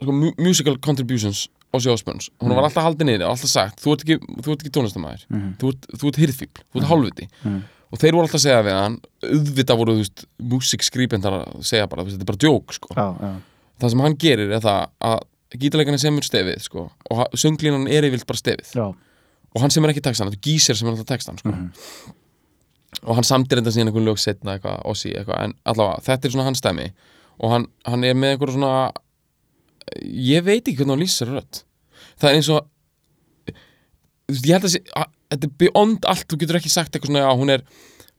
A: sko mu- musical contributions Ossi Osbournes, hún var alltaf haldið niður alltaf sagt, þú ert ekki, þú ert ekki tónlistamæður
B: Mhm.
A: þú ert, þú ert hirðfíbl, þú ert hálfviti.
B: Mhm,
A: og þeir voru alltaf að segja við hann auðvitað voru, þú veist, músikskrýpendar að segja bara, veist, þetta er bara djók, sko.
B: Já, já,
A: það sem hann gerir er það að gítarleikarinn semur stefið, sko og sönglínan er yfirlt bara stefið.
B: Já,
A: og hann semur ekki textan, þetta er gísir sem er alltaf textan, sko.
B: Mhm.
A: og hann samtir þetta síðan einhvern lög setna eitthvað, Ossi, eitthvað, en allavega, þetta er svona hans stæmi og hann, hann er með einhver svona ég veit ekki hvernig hann lýsir rödd. Það er eins og ég held að sé, að, þetta er beyond allt, þú getur ekki sagt eitthvað svona, já, hún er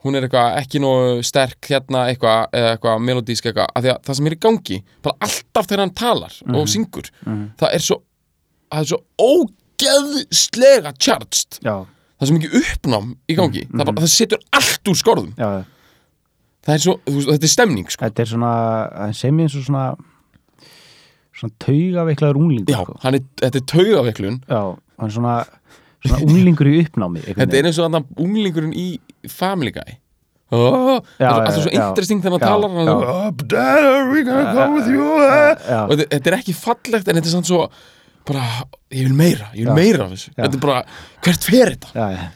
A: hún er eitthvað ekki nógu sterk hérna eitthvað, eða eitthvað melodísk eitthvað af því að það sem er í gangi, bara alltaf þegar hann talar og syngur,
B: mhm,
A: það er svo það er svo ógeðslega charged,
B: já,
A: það er svo mikið uppnám í gangi, það, bara, það setur allt úr skorðum,
B: já,
A: það er svo, veist, þetta er stemning sko.
B: þetta er svona, það sem ég eins og svona, svona taugaveiklaður unglingur,
A: já,
B: sko.
A: hann er, þetta er taugaveiklun.
B: Já, hann er svona, svona unglingur í uppnámi,
A: þetta er eins og þannig unglingurinn í Family Guy. Oh,
B: Já,
A: alltaf svo interesting þegar
B: Já,
A: talar hann er, oh, Dad, are we gonna go with you? eh?"
B: já,
A: og þetta, þetta er ekki fallegt en þetta er samt svo bara, ég vil meira, ég vil meira af þessu, þetta er bara, hvert fer þetta?
B: Já, já,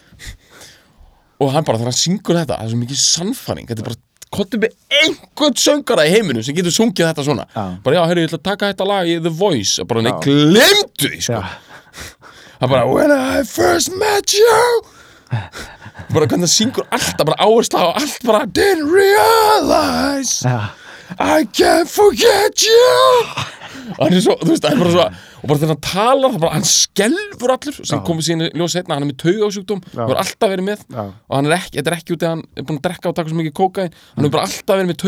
A: og hann bara, þegar hann syngur þetta, það er svo mikið sannfæring. Þetta er bara, kottum við einhvern söngara í heiminum sem getur sungið þetta svona.
B: Já.
A: bara, já, heyrðu, ég ætla að taka þetta lag í The Voice. Og bara, nei,
B: Já.
A: glemdu því, sko. Hann bara, when I first met you. Bara, hvernig það syngur alltaf, bara áhersla á allt bara, didn't realize
B: já,
A: I can't forget you og hann er svo, þú veist, hann er bara svo og bara þegar hann talar, það bara, hann skelfur allur sem komið síðan í ljós setna, hann er með taugasjúkdóm
B: Já.
A: hann er alltaf verið með.
B: Já,
A: og hann er ekki, þetta er ekki út af hann er búin að drekka og taka svo mikið kókain hann er bara alltaf verið með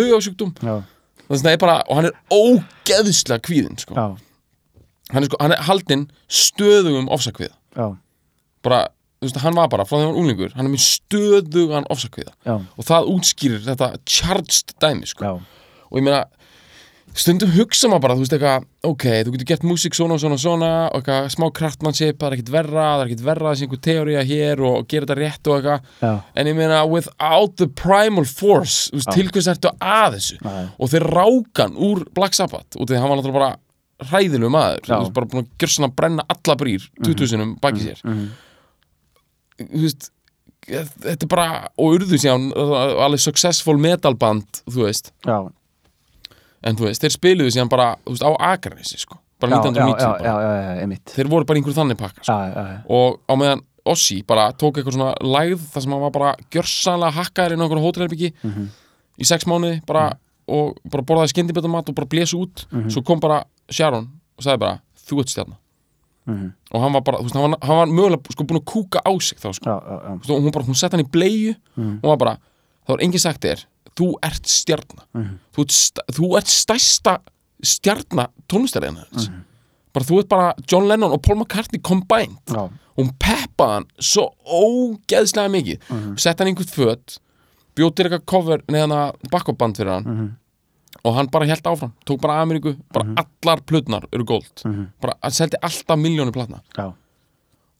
A: það bara, og hann er ógeðslega kvíðinn sko. hann, er sko, hann er haldinn stöðugum ofsakviða bara, þú veist, hann var bara, frá því hann var unglingur hann er með stöðugan ofsakviða og það útskýrir þetta charged dæmi sko. og ég meina stundum hugsa maður bara, þú veist eitthvað ok, þú getur gert músík svona og svona og svona og eitthvað smá kraftmannsip, það er ekkit verra það er ekkit verra, þessi einhver teóriða hér og gera þetta rétt og eitthvað, en ég meina without the primal force, þú veist, til hvers ertu að þessu?
B: Já,
A: og þeir rákan úr Black Sabbath því að hann var náttúrulega bara hræðilegu maður. Þú veist, bara búin að gjörsa að brenna alla brýr 20 sinum baki sér.
B: Mhm.
A: þú veist þetta er bara, og urðu síðan alveg successful metalband þú veist,
B: Já,
A: en þú veist þeir spiluðu síðan bara, veist, á Akranesi sko, bara
B: já, já,
A: 1990
B: já, já, já,
A: þeir voru bara einhver þannig pakka sko.
B: Já, já, já,
A: og á meðan Ossi bara tók eitthvað svona lægð þar sem hann var bara gjörsanlega hakkaður inn á einhverju hótelherbyggi
B: Mhm.
A: í sex mánuði bara, og bara borðaði skyndibetamat og bara blés út
B: Mhm.
A: svo kom bara Sharon og sagði bara þú ert stjarnar
B: Mhm.
A: og hann var bara, þú veist, hann var, hann var mögulega sko búin að kúka á sig þá sko
B: já, já, já.
A: Þú veist, og hún bara, hún sett hann í bleiu
B: Mhm.
A: og hún var bara, þá er engin sagt þér þú ert stjarnar
B: Mhm.
A: þú, ert sta- þú ert stærsta stjarnar tónlistariðina
B: Mhm.
A: bara þú ert bara John Lennon og Paul McCartney combined
B: já.
A: hún peppaði hann svo ógeðslega mikið
B: Mhm.
A: sett hann föt bjóð til eitthvað cover neðan að backupband fyrir hann
B: Mhm.
A: og hann bara held áfram, tók bara Ameríku bara allar plötnar eru
B: Mhm.
A: bara seldi alltaf miljónu platna.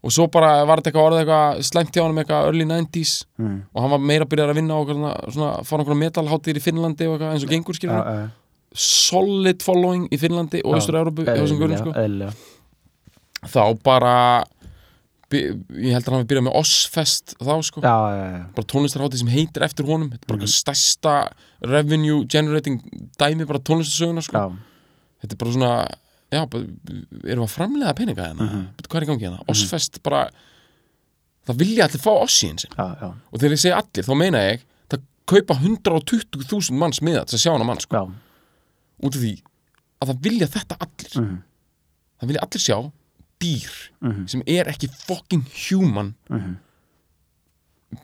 A: Og svo bara var þetta eitthvað orðið eitthvað slæmt hjá hann með eitthvað early 90s
B: Mhm.
A: og hann var meira byrjað að vinna á svona, svona fara okkur metalháttir í Finnlandi og eitthvað eins og gengur skilur
B: já,
A: solid following í Finnlandi og Östur-Európu sko. þá bara ég held að hann hafi byrjað með Ozfest þá sko
B: Já, já, já,
A: bara tónlistarhátti sem heitir eftir honum þetta er bara mm. stærsta revenue generating dæmi bara tónlistarsöguna sko. þetta er bara svona já, erum við að framlega peninga hérna?
B: Mhm.
A: hvað er í gangi hérna, Ozfest bara það vilja allir fá
B: já, já,
A: og þegar ég segi allir, þá meina ég það kaupa 120.000 manns miða til að sjá hana mann sko, út af því að það vilja þetta allir.
B: Mhm.
A: það vilja allir sjá dýr
B: Mhm.
A: sem er ekki fucking human.
B: Mhm.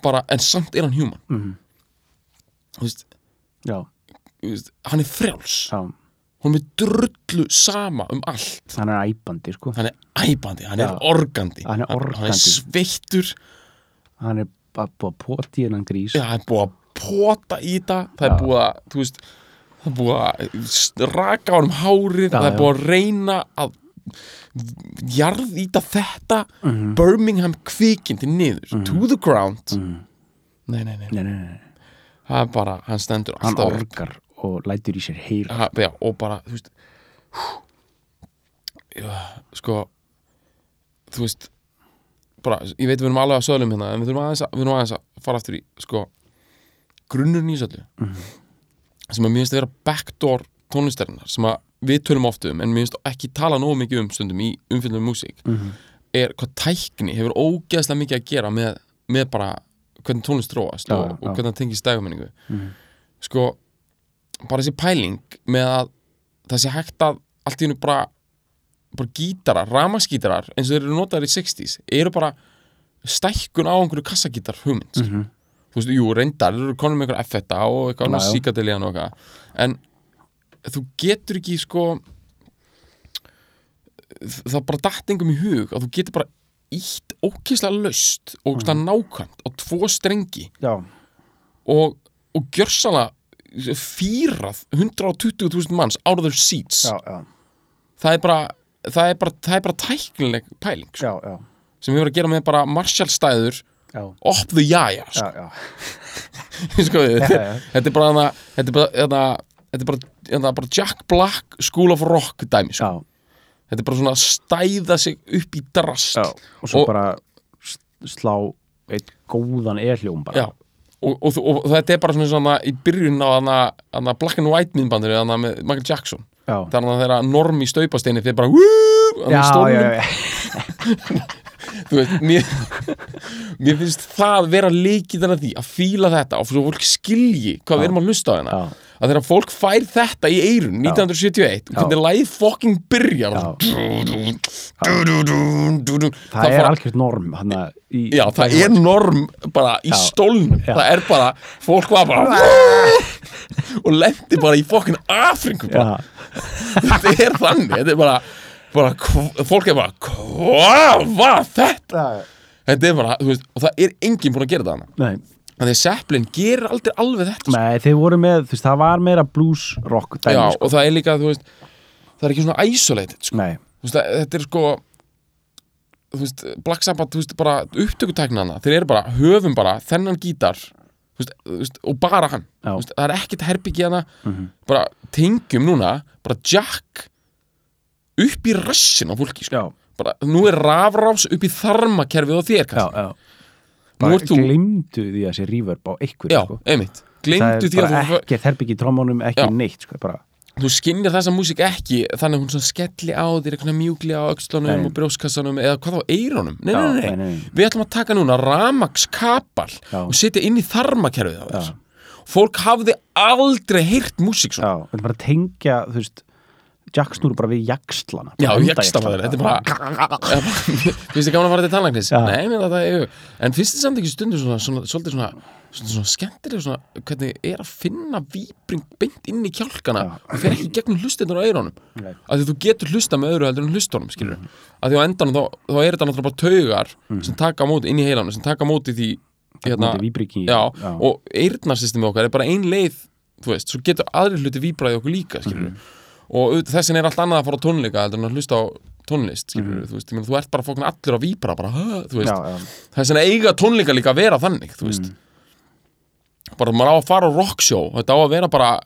A: bara, en samt er hann human.
B: Mhm.
A: þú veist,
B: Já,
A: þú veist, hann er frjáls.
B: Já,
A: hún er drullu sama um allt.
B: Hann er æpandi, sko.
A: Hann er æpandi, hann er
B: Já.
A: organdi.
B: Hann er
A: hann er sveittur.
B: Hann er bara búið að poti hennan grís.
A: Já, það er búið að pota í það. Það er búið að, þú veist það er búið að raka á hann hárið.
B: Já,
A: það er búið að reyna að jarðýta þetta.
B: Mhm.
A: Birmingham kvikindi niður. To the ground.
B: Mhm.
A: nei, nei, nei,
B: Nei, nei, nei,
A: það er bara, hann stendur
B: hann
A: alltaf upp.
B: orgar og lætur í sér heyra
A: já, og bara, þú veist já, sko þú veist bara, ég veit við erum alveg að sögulum hérna en við þurfum aðeins að, aðeins að fara aftur í sko, grunnurinn í söllu sem að mér finnst að vera backdoor tónlistarinnar sem að við tölum oft um en mér finnst ekki tala nógu mikið um stundum í umfyllum músík
B: Mhm.
A: er hvað tækni hefur ógeðslega mikið að gera með, með bara hvernig tónlist róast og, og hvernig það tengist dægumenningu
B: Mhm.
A: sko bara þessi pæling með að það sé hægt að allt í hennu bara bara gítarar, ramaskítarar eins og þeir eru notaðir í 60s eru bara stækkun á einhverju kassagítar hugmynd mm
B: Mhm.
A: þú veist, jú, reyndar eru konum með einhver effetta og eitthvað síkadelian og eitthvað en þú getur ekki sko það bara datt engum í hug að þú getur bara ítt ókíslega löst og mm. nákvæmt á tvo strengi
B: Já,
A: og, og gjörsalega fýrað 120.000 manns out of their seats.
B: Já, já,
A: það er bara það er bara, það er bara tæknileg pæling sko,
B: já,
A: sem hefur að gera með bara Marshall stæður
B: já,
A: up the jaja sko. [laughs] sko, þetta, er bara þetta er bara, er bara, Jack Black School of Rock dæmi sko. þetta er bara svona að stæða sig upp í drast
B: og svo
A: Og-
B: bara slá eitt góðan e-hljóm bara.
A: Já. Og, og, og, og þetta er bara svona, svona í byrjun á hana, hana Black and White myndbandir hana með Michael Jackson.
B: Já,
A: þannig að þeirra norm í staupasteini þeir bara
B: já,
A: já, [laughs] þú veist, mér, mér finnst það vera leikið þannig því að fíla þetta og fólk skilji hvað við erum að hlusta á
B: Já.
A: Að þegar fólk fær þetta í eirun 1971 og hvernig læð fokking byrjar?
B: Já.
A: það,
B: er algjört norm
A: Já, það er norm bara í stólnum. Það er bara, fólk var bara og lendi bara í fokkin
B: já,
A: Þetta er þannig, þetta er bara, fólk er bara, hvað var þetta? Þetta er bara, og það er enginn búin að gera það hana
B: nei,
A: Þannig að Zeppelin gerir aldrei alveg þetta sko.
B: nei, þeir voru með þú veist, það var meira blues rock dæmi,
A: Já,
B: sko.
A: og það er líka, þú veist Það er ekki svona isolated, sko
B: nei,
A: Þú veist, það- þetta er sko þú veist, Black Sabbath, þú veist, bara upptökutæknana, þeir eru bara, höfum bara þennan gítar, þú veist, þú veist og bara hann,
B: Já.
A: þú veist, það er ekkert herbyggi hana,
B: Mhm.
A: bara tengjum núna bara Jack upp í rassin á fólki sko.
B: já,
A: bara, nú er rafrás upp í þarmakerfið á þér
B: já,
A: kannski.
B: já bara
A: þú,
B: glimtu því að sé reverb á einhver
A: já,
B: sko.
A: einmitt
B: það er
A: því að þú,
B: ekki þerbyggi í trómmunum, ekki
A: Já.
B: neitt sko,
A: þú skinnir þessa músík ekki þannig að hún svona skelli á þér mjúkli á
B: Nei.
A: og brjóskassanum eða hvað á eyrunum nei, nei, nei,
B: nei,
A: við ætlum að taka núna ramagskapal
B: Já.
A: og setja inn í þarmakerfið á þér fólk hafði aldrei heyrt músík svona
B: já, þetta er bara að tengja þú veist, jacksnúru bara við jakslana
A: Já, jakstamæður, þetta er bara [laughs] Finnst þið gaman að fara til tannlæknis? Nei, menn það er En finnst þið samt ekki stundum svona, svona svolítið svona, svona, svona skemmtileg svona, hvernig er að finna víbring beint inn í kjálkana
B: Já.
A: og fer ekki gegnum hlustendur á eyrunum
B: Nei.
A: að því þú getur hlusta með öðru heldur en hlustunum skilur mm. að því á endanum þá, þá er þetta náttúrulega bara taugar sem taka á móti inn í heilanum sem taka á móti því hérna, já,
B: já.
A: og eyrnarsystemið okkar er bara ein leið þú veist, svo getur aðri hluti víbraði okkur líka skilur
B: Mhm.
A: Og þessin er allt annað að fara á tónleika heldur en að hlusta á tónlist skilur
B: Mhm.
A: þú veist, meina, þú ert bara fókn allir að bara,
B: já, já,
A: þessin að eiga tónleika líka að vera þannig þú veist. Bara maður á að fara á rockshow þetta á að vera bara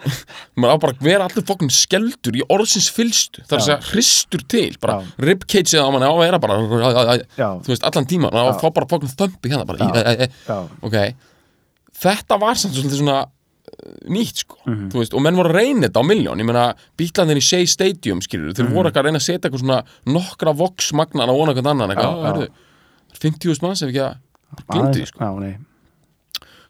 A: [laughs] maður á bara að vera allir fokkin skeldur í orðsins fylstu það er að segja hristur til bara ribcageið á manni á að vera bara þú veist, allan tíma maður á að fá bara fokkin þömpi hérna bara, ok. Þetta var samt svona nýtt sko,
B: Mhm.
A: þú veist, og menn voru að reyna þetta á miljón, ég meina, bítlandir í Shea Stadium skilur,
B: Mhm.
A: þeir voru ekki að reyna að setja eitthvað svona nokkra vox magnan á eitthvað annan,
B: já. já,
A: 50.000 manns ef ekki að
B: Aðeins-
A: sko
B: já,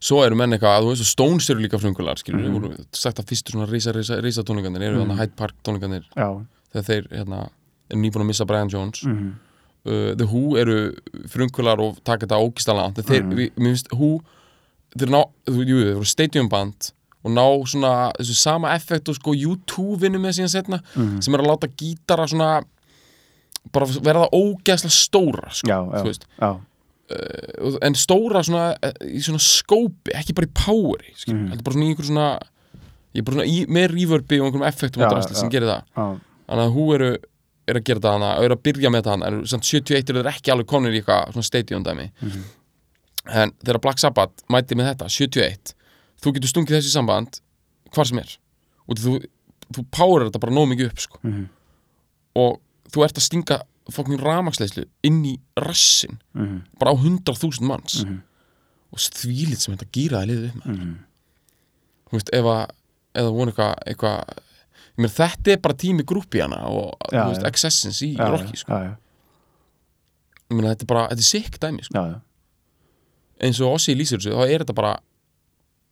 A: svo eru menn eitthvað, þú veist, og Stones eru líka frungular skilur,
B: Mhm.
A: mm voru sagt að fyrstu svona risa, risa tónleikandir eru mm Hyde Park tónleikandir
B: já,
A: þegar þeir, hérna, er nýbúin að missa Brian Jones
B: mhm,
A: uh, The Who eru frungular og taka þetta ógistalega mm. þeir,
B: Mhm.
A: mér finnst Who þeir ná, þú, jú, þeir voru stadium band og ná svona þessu sama effekt og sko U2 vinnum með síðan setna
B: Mhm.
A: sem er að láta gítara svona bara vera það ógeðslega stóra sko,
B: já, já,
A: þú veist
B: já,
A: Og- en stóra svona eh, í svona skópi, ekki bara í poweri skilur,
B: Mhm.
A: heldur bara svona í einhver svona ég er bara svona í, með reverbi og einhverjum effektum og drasli sem gerir það þannig að hú eru er að gera það hana, eru að byrja með það hana en samt 71 eru ekki alveg konur í eitthvað svona stadium dæmi
B: Mhm.
A: En þegar Black Sabbath mæti með þetta 71, þú getur stungið þessi samband hvar sem er og þú, þú powerar þetta bara nóg mikið upp sko.
B: mhm,
A: og þú ert að stinga fokkin ramaksleislu inn í rassin
B: mhm,
A: bara á 100.000 manns
B: Mhm.
A: og þvílit sem þetta gýraði liðið upp með
B: mhm,
A: þú veist, ef að eða vonu eitthvað eitthva, þetta er bara tími grúpi hana og þú veist,
B: já.
A: excessins í
B: já,
A: Rocky sko. ég meina þetta er bara, þetta er sick dæmi sko.
B: já, já,
A: eins og Ossi lýsir þessu, þá er þetta bara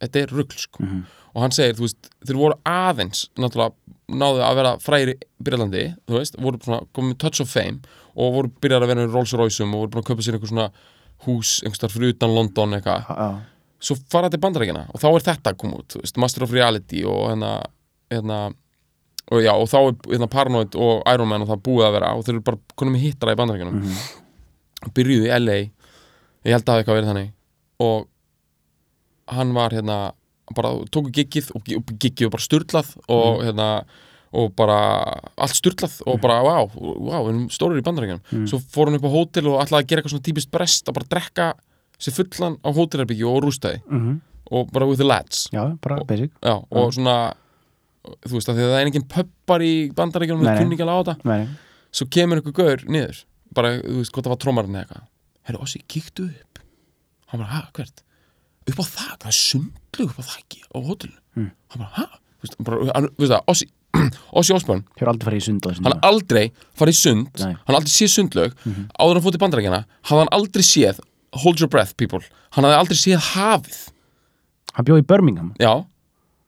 A: þetta er rugl sko.
B: mhm,
A: og hann segir, þú veist, þeir voru aðeins náttúrulega náðu að vera fræri í Breitlandi, þú veist, voru svona komið touch of fame og voru byrjar að vera í Rolls Royceum og voru búin að kaupa sér einhver svona hús einhvers þar fyrir utan London eitthvað.
B: Já,
A: svo fara til bandarækina og þá er þetta að koma út, þú veist, Master of Reality og hérna, hérna og já, og þá er hérna Paranoid og Iron Man og það búið að vera og þeir eru bara konum hittara í bandarækjunum
B: mhm,
A: byrjuðu í LA ég held að það hafi eitthvað verið þannig og hann var hérna bara tóku giggið og gi- og giggið var bara sturlað og hérna og bara allt sturlað og bara wow, wow, við erum stórir í bandaríkjunum. Svo fór hann upp á hótel og ætlaði að gera eitthvað svona típist brest að bara drekka sér fullan á hótelherbyggju og rústaði.
B: Mhm,
A: og bara with the lads.
B: Já, bara basic.
A: Já, og svona þú veist að því að það er engin pöppar í við
B: nei.
A: kunni ekki alveg á þetta. Svo kemur einhver gaur niður bara, þú veist, hvort það var trómarinn eða eitthvað. Herru, Ossi, kíktu upp hann bara, hæ, hvert? upp á þak, það er sundlug upp á þakki á hótelinu.
B: Mm.
A: hann bara, hæ? Hann, þú veist það, Ossi [clears throat] Ossi Osborn,
B: á
A: hann har aldrei farið í sund
B: Nei.
A: Hann har aldrei séð sundlög áður en hann fótt í bandarækjana hafði hann aldrei séð hold your breath people. Hann hafði aldrei séð hafið.
B: Hann bjóð í Birmingham.
A: Já,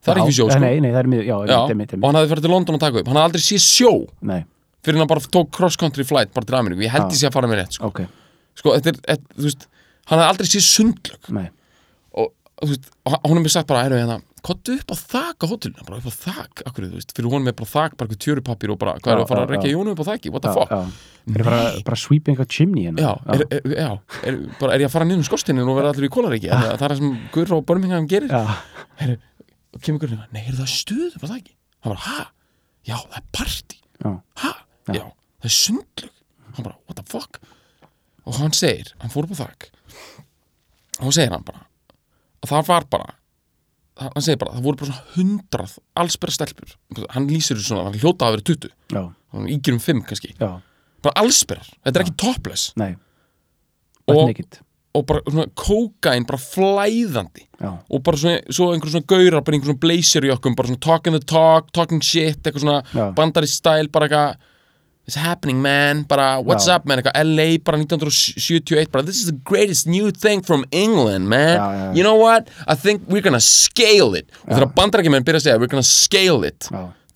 A: það er ekki sjó sko.
B: nei, nei, það er mjög, já,
A: já,
B: einmitt, einmitt,
A: og hann hafði farið til London að taka upp. Hann hafði aldrei séð sjó.
B: Nei,
A: fyrir hann bara tók cross country flight bara til Ameríku, ég held ég sé að fara með rétt sko.
B: ok,
A: sko, þetta er, et, þú veist hann hafði aldrei séð sundlög
B: nei.
A: Og, og hann- hún mér sagt bara, heyrðu, hérna kottu upp á þak á hótelina, bara upp á þak? Akkur, þú veist, fyrir honum er bara þak, bara eitthvað tjörupapír og bara, hvað er
B: Já,
A: að fara
B: já,
A: að rekja
B: já.
A: Jónu upp á þaki, what the
B: já,
A: fuck?
B: já. er bara, bara sweeping eitthvað chimney hérna.
A: Já, er, er, já er, bara, er ég að fara niður um skorstinin og vera allir í kólaríki það, það er það sem Guður og Birmingham gerir.
B: Já,
A: heyrðu, og kemur Guður nei, er það stuð upp á þaki hann bara, ha, já, það er party
B: já,
A: ha, já, það er sundlug hann bara, what the fuck og hann segir, hann fór upp á þak. Og þá segir hann bara að það var bara hann hann segir bara, það voru bara svona hundrað allsbera stelpur, hann lýsir þessu svona hann hljóta að vera 20,
B: já,
A: hann ígjur um 5 kannski,
B: já,
A: bara allsberar. Þetta er ekki topless.
B: Nei.
A: Og-
B: og
A: bara svona kókain bara flæðandi.
B: Já,
A: og bara svona, svo einhver svona gaurar bara einhver svona blazer í okkur, bara svona talking the talk talking shit, eitthvað svona
B: Já.
A: bandarist style, bara eitthvað it's happening man, bara what's
B: Já.
A: up man, eitthvað LA bara 1971, bara this is the greatest new thing from England man,
B: Já,
A: you know what? I think we're gonna scale it. Og þegar bandarækjumenn byrja að segja we're gonna scale it.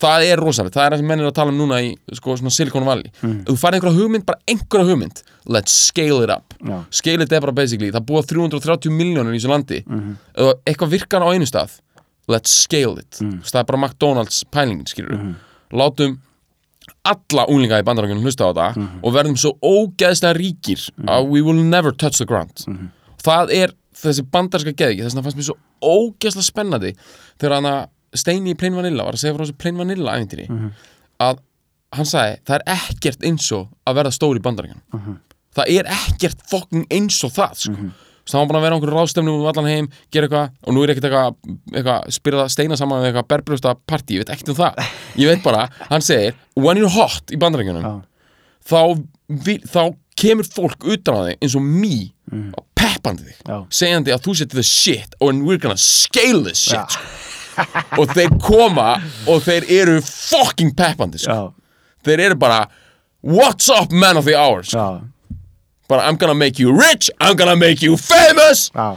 A: Það er rosalegt, það er það sem menn er að tala um núna í sko, svona Silicon Valley.
B: Mm.
A: þú farið einhverja hugmynd, bara einhverja hugmynd let's scale it up.
B: Já.
A: scale it bara basically, það búa 330 miljónir í þessu landi.
B: Mhm.
A: ef eitthvað virkar á einu stað let's scale it,
B: Mm.
A: það er bara McDonalds pælingin, skilur
B: Mhm.
A: látum alla unglinga í bandarækjunum hlusta á það
B: Mhm.
A: og verðum svo ógeðslega ríkir að we will never touch the ground
B: Mhm.
A: það er þessi bandarska geðiki þess vegna fannst mér svo ógeðslega spennandi þegar hann að Steini í Plain Vanilla var að segja frá þessu Plain Vanilla æfintýri
B: Mhm.
A: að hann sagði það er ekkert eins og að verða stór í bandarækjunum
B: Mhm.
A: það er ekkert fucking eins og það sko. Mm það var bara að vera á einhverju ráðstefnu um allan heim, gera eitthvað og nú er ekkert eitthvað, eitthvað spyrða steina saman við eitthvað berbrjósta partí, ég veit ekkert um það ég veit bara, hann segir when you're hot í bandarækjunum
B: já,
A: þá, þá kemur fólk utan á þig eins og mý og peppandi þig
B: Já.
A: segjandi að þú setið the shit and we're gonna scale this shit sko. og þeir koma og þeir eru fucking peppandi sko. þeir eru bara what's up man of the hour sko. Bara I'm gonna make you rich I'm gonna make you famous.
B: Já,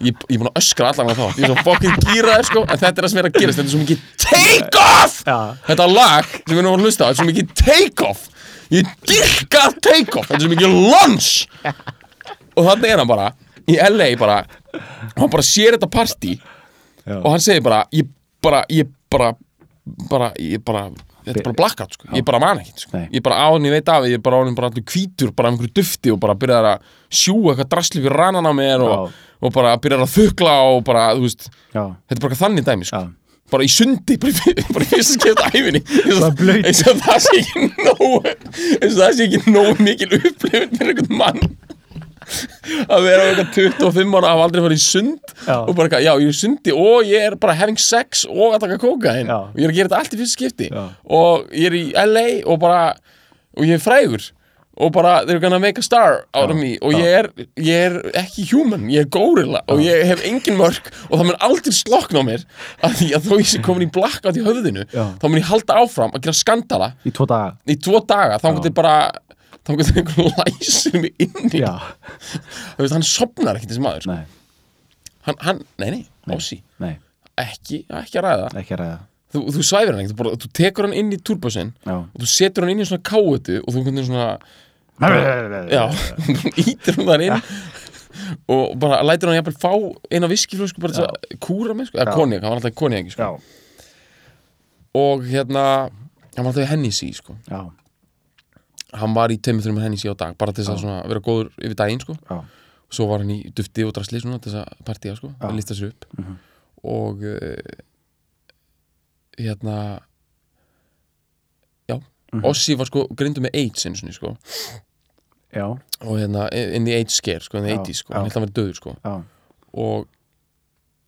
A: ég, er búin að öskra allan með þá ég er svo fucking gýraður sko en þetta er það sem er að gerast. Þetta er svo mikið take off
B: Já.
A: þetta lag sem við erum að hlusta á þetta er svo mikið take off ég dyrka take off þetta er svo mikið lunch. Og þannig er hann bara í LA bara hann bara sér þetta partí
B: Já.
A: og hann segir bara ég bara ég bara bara ég bara þetta er bara blackout sko. Ég bara man ekki sko. Ég bara á henni veit af ég bara á henni bara allur hvítur bara einhverju dufti og bara byrjar að sjúga eitthvað drasli fyrir rannan á mér og, og bara byrjar að þukla og bara þú veist
B: já,
A: þetta er bara þannig dæmi sko. Bara í sundi, bara í, [laughs] fyrsta skipta æfinni [laughs] eins og, það sé ekki nóg eins og það sé ekki nóg mikil upplifun fyrir einhvern mann [laughs] að vera eitthvað 25 ára hafa aldrei farið í sund
B: Já.
A: og bara eitthvað, já, ég er sundi og ég er bara having sex og að taka kókain
B: Já.
A: og ég er að gera þetta allt í fyrsta skipti.
B: Já.
A: og ég er í LA og bara og ég er frægur. Og bara they're gonna make a star out of me. Og ég er, ég er ekki human, ég er gorilla. Og ég hef engin mörk og það mun aldrei slokna á mér að því að þó ég sé [laughs] komin í blackout í höfðinu
B: Já.
A: þá mun ég halda áfram að gera skandala
B: í tvo daga.
A: í tvo daga. Þá getur bara þá getur einhvern læsir mig inni
B: já,
A: þú veist, hann sopnar ekki þessi maður.
B: Nei,
A: hann, hann, nei, nei,
B: nei,
A: ekki, ekki að ræða.
B: Ekki að ræða.
A: Þú, þú svæfir hann ekki, þú, þú tekur hann inn í turbusinn
B: já,
A: og þú setur hann inn í svona káetu og þú hvernig svona [laughs] já, ítir hann þar inn og bara lætur hann jafnvel fá eina viskiflösku bara til að kúra með, sko, eða
B: Já.
A: konjak, hann var alltaf konjak sko. og hérna hann var alltaf í henni sí, sko.
B: Já,
A: hann var í tveimur þreimur henni sí á dag bara til þess að vera góður yfir daginn, sko. Og svo var hann í dufti og drasli til þess að partíja, sko, að lista sér upp.
B: Mhm.
A: og uh, hérna já,
B: Mhm.
A: Ossi var sko grindu með AIDS einu sinni, sko. Og hérna in the AIDS scare, sko, in the
B: Já,
A: 80s, sko.
B: já.
A: hann held að hann verið döður, sko. Og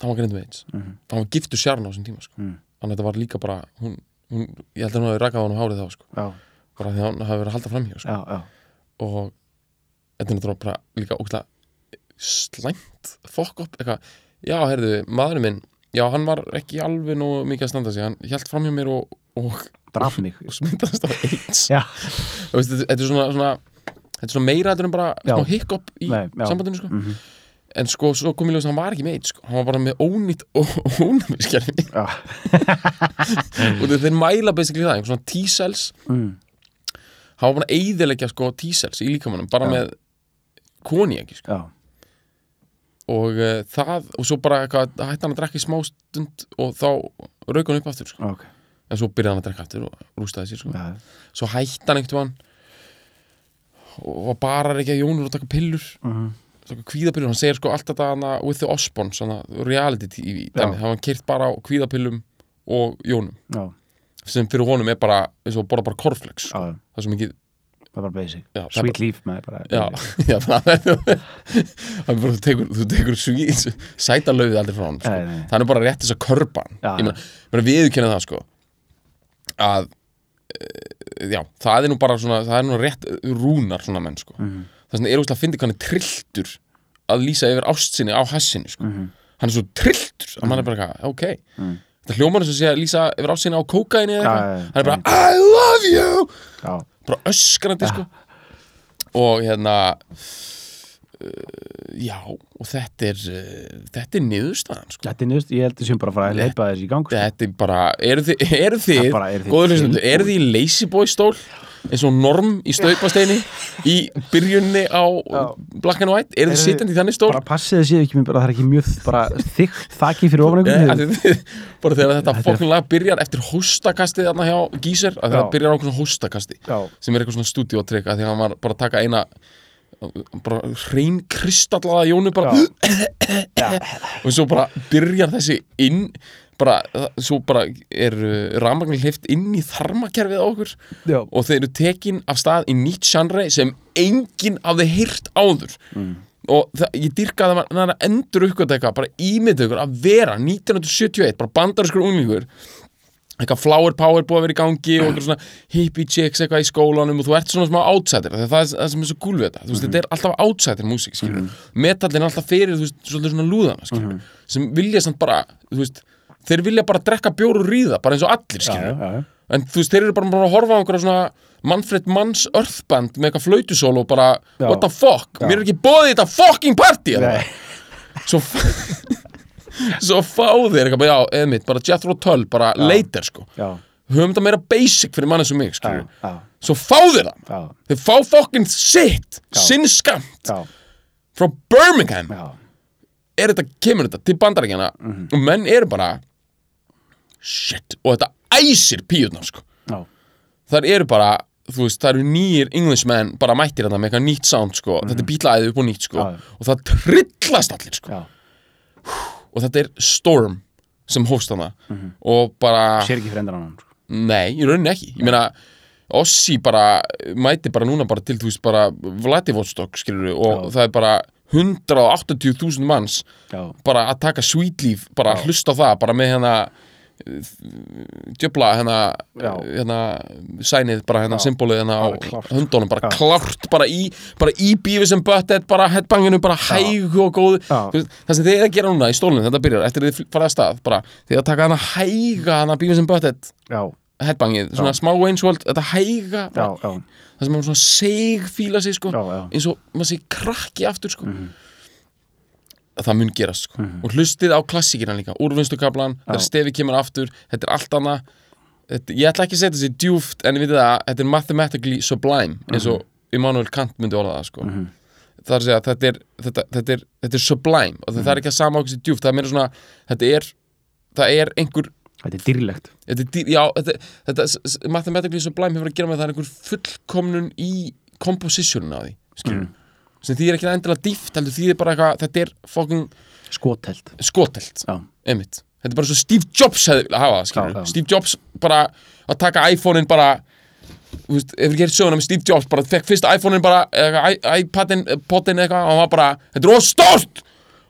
A: hann var grindu með AIDS.
B: Mhm.
A: hann var giftur sjarn á þessum tíma, sko.
B: Mm.
A: þannig að þetta var líka bara hún, hún, ég held að hún hafi rakað á hann hárið þá, sko.
B: Já,
A: bara því að hann hafi verið að halda fram hér, sko. Og þetta er náttúrulega bara líka ógæslega slæmt fokk upp eitthvað, já, heyrðu, maðurinn minn já, hann var ekki alveg nú mikið að standa sig hann hjælt fram hjá mér og, og,
B: mig. [laughs]
A: og smyndaðist af AIDS þetta, er svona, svona þetta er svona meira þetta en bara smá hiccup í
B: Nei,
A: sambandinu sko.
B: Mhm.
A: en sko, svo kom ég ljós að hann var ekki með AIDS sko. hann var bara með ónýtt ónæmiskerfi.
B: Já, [laughs]
A: og þeir- mæla basically það, einhver svona T-cells
B: mm.
A: Hann var bara að eyðileggja sko T-cells í líkamannum bara
B: Já.
A: með koniaki sko.
B: já,
A: og uh, það, og svo bara eitthvað, hætti hann að drekka í smá stund og þá rauk hann upp aftur sko.
B: ok
A: en svo byrjaði hann að drekka aftur og rústaði sér sko. svo hætti hann einhvern veginn og var bara ekki að jónur og taka pillur
B: mhm,
A: taka kvíðapillur, hann segir sko allt þetta hana with the Osborns, reality TV dæmi,
B: Já.
A: hann var kyrt bara á kvíðapillum og jónum,
B: já,
A: sem fyrir honum er bara eins og borða bara korflex,
B: já,
A: það er svo mikið
B: bara basic.
A: Já,
B: Sweet Leaf með bara.
A: Já, [laughs] já það er er bara, þú tekur, þú tekur sví, sæta löfið aldrei frá hann sko. Það er bara rétt þess að ég meina, meina viðurkenna það sko að e, já, það er nú bara svona það er nú rétt rúnar svona menn sko.
B: Mhm.
A: það sem er úrslega að hann er trilltur að lýsa yfir ástsinni á hassinu sko.
B: Mhm.
A: hann er svo trilltur að mann er bara eitthvað, ok þetta hljómar þess að sé að lýsa yfir ástsinni á kókaini eða eitthvað. Hann er bara, I love you!
B: Já,
A: bara öskrandi sko. Og hérna uh, já og þetta er uh, þetta er niðurstaðan sko.
B: Þetta er nýðust, ég held sem bara að fara að leipa þessi í gang sko.
A: þetta er bara, eru þið, eru þið,
B: Það bara, eru þið
A: góður hlustundu,
B: tilbúin?
A: eru þið í lazy boy stól eins og norm í staupasteini í byrjunni á black and white, eru þið sittandi í þannig stól?
B: bara passið þið séu ekki með bara það er ekki mjög þykkt þakki fyrir ofan
A: Nei,
B: einhvern
A: af því þið- bara þegar þetta lag byrjar eftir hóstakastið þarna hjá Gíser, að það
B: Já.
A: byrjar á okkur hóstakasti
B: Já.
A: sem er eitthvað svona stúdíotrykk að því að hann var bara að taka eina bara hrein kristallaða jónu bara [coughs] og svo bara byrjar þessi inn bara, svo bara er uh, rafmagnir hlift inn í þarmakerfið á okkur
B: Já.
A: og þeir eru tekin af stað í nýtt genre sem enginn hafði heyrt áður. Og það, ég dyrkaði að maður að endur eitthvað, bara ímynda ykkur að vera 1971, bara bandariskur unglingur eitthvað flower power búið að vera í gangi og eitthvað svona hippie chicks eitthvað í skólanum og þú ert svona smá outsider það er það sem er svo cool við þetta. Þú veist, þetta er alltaf outsider músík, skilur metallin er alltaf fyrir, þú veist, svona lúðana skilur, sem vilja samt bara þú veist, þeir vilja bara drekka bjór og ríða bara eins og allir, skilur
B: já, já.
A: en þú veist, þeir eru bara, bara að horfa á einhverja svona Manfred Manns Earthband með eitthvað flautusól og bara, what the fuck? Mér er ekki bóðið þetta fucking party [laughs] svo [laughs] svo fá þeir eitthvað, bara, já, eða mitt, bara Jethro Tull, bara later, sko.
B: Já,
A: höfum þetta meira basic fyrir manni sem mig, skilur
B: já,
A: svo fá þeir það, þeir fá fucking sitt, sinn skamt
B: já,
A: frá Birmingham,
B: já,
A: er þetta, kemur þetta til bandarækjana
B: Mhm.
A: og menn eru bara shit, og þetta æsir píutnar, sko.
B: Já,
A: þar eru bara, þú veist, það eru nýjir Englishmen bara mættir þetta með eitthvað nýtt sound sko. þetta er bítlaðið upp og nýtt sko.
B: Já,
A: og það trillast allir sko.
B: já.
A: og þetta er Storm sem hóst hana og bara,
B: sér ekki fyrir endan annan sko.
A: nei, í rauninni ekki. Ég meina, Ossi bara mæti bara núna bara til, þú veist, bara Vladivostok, skilur og það er bara 180.000 manns
B: já,
A: bara að taka Sweet Leaf bara hlusta á það, bara með hérna djöfla hérna,
B: Já.
A: hérna sænið, bara hérna
B: Já.
A: symbolið hérna á höndunum, bara
B: Já.
A: klárt bara í, bara í bífi sem butthead bara headbanginu, bara og
B: Já.
A: Þú veist, það sem þið er að gera núna í stólunum, þetta byrjar eftir þið farað að stað, bara þið að taka hana hæga hana bífi sem
B: já,
A: headbangið, svona smá Wayne's World þetta hæga,
B: já, já,
A: það sem maður svona seg fíla sig, sko,
B: Já, já.
A: eins og maður sé krakki aftur, sko
B: Mhm.
A: Það mun gerast sko. og hlustið á klassíkina líka úrvinnslukablan, þegar stefi kemur aftur þetta er allt annað. Þetta, ég ætla ekki að setja þessi djúft en við veitum það þetta er mathematically sublime eins og Immanuel Kant myndi orða það sko. það er að segja þetta er, þetta, þetta er, þetta er sublime og það er ekki að sama okkur sér djúft það er meira svona, þetta er það er einhver
B: þetta er dýrlegt.
A: Þetta, er dýr- já, þetta, þetta mathematically sublime hefur að gera með það er einhver fullkomnun í compositionin á því skilur sem því er ekki endilega dýft heldur því er bara eitthvað, þetta er fucking
B: skotelt
A: skotelt þetta er bara svo Steve Jobs hefði hafa
B: Já, já.
A: Steve Jobs bara að taka iPhone-in bara þú veist, ef við gerir söguna með Steve Jobs bara fekk fyrst iPhone-in bara eða i- iPad-in, pottin eitthvað og hann var bara, þetta er óstort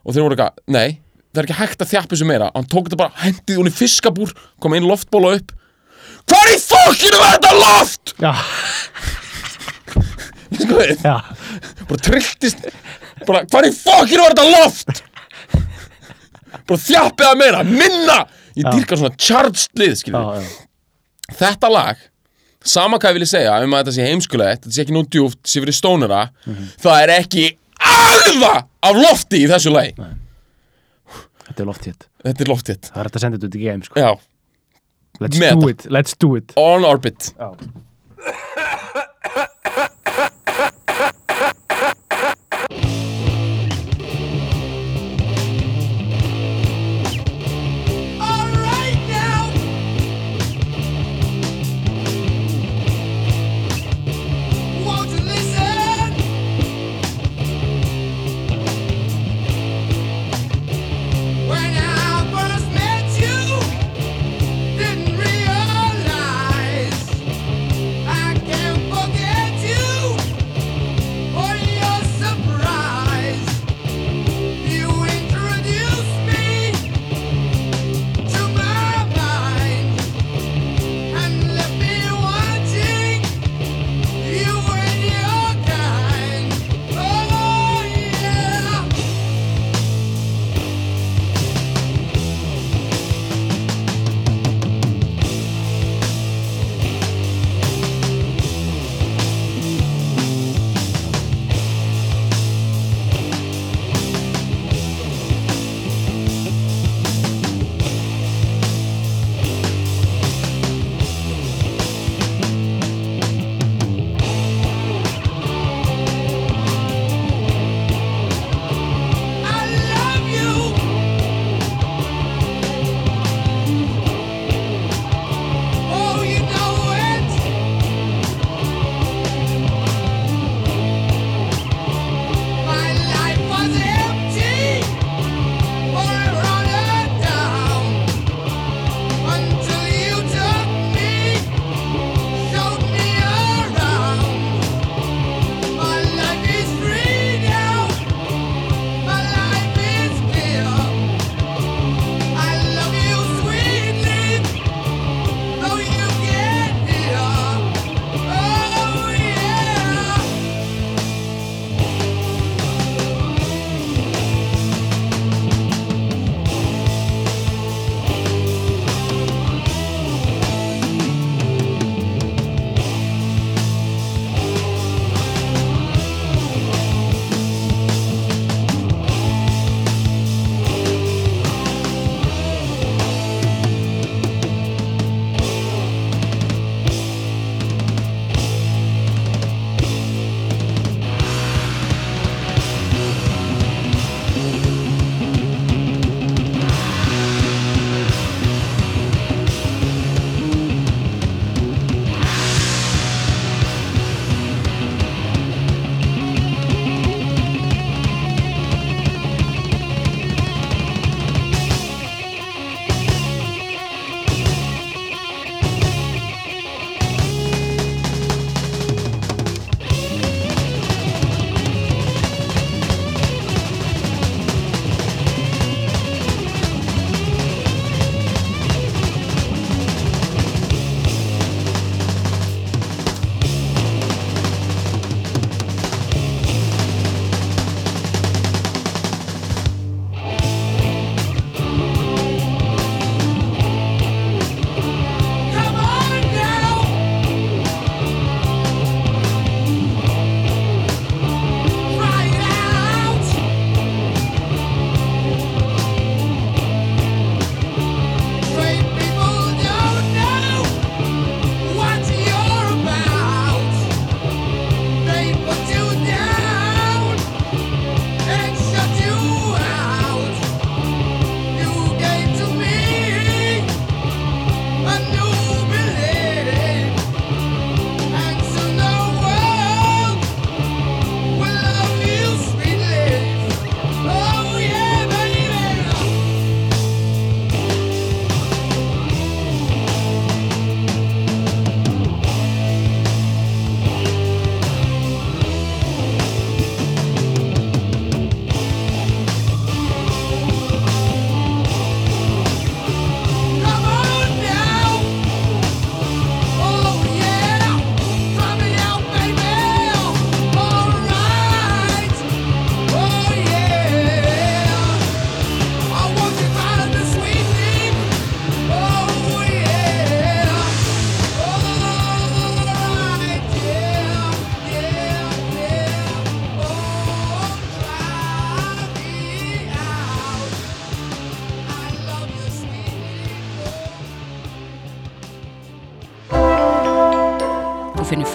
A: og þeir voru eitthvað, nei, það er ekki hægt að þjappa þessu meira, hann tók þetta bara, hendið hún í fiskabúr kom einn loftbóla upp. Hvar í fokkinu var þetta loft?
B: já, [laughs]
A: Sko við,
B: já,
A: bara trilltist bara, hvar í fokkinu var þetta loft? bara þjappið það meira, minna. Ég dýrkar svona charged lið, skilur þetta lag sama hvað ég vilja segja um að þetta sé heimskulegt þetta sé ekki nú djúft, sé fyrir stónara það er ekki aðva af lofti í þessu lagi.
B: Þetta er lofthitt.
A: Þetta er loftið
B: það er hægt að senda þetta út í game sko.
A: já,
B: let's
A: Meta.
B: do it, let's do it.
A: On orbit.
B: Já,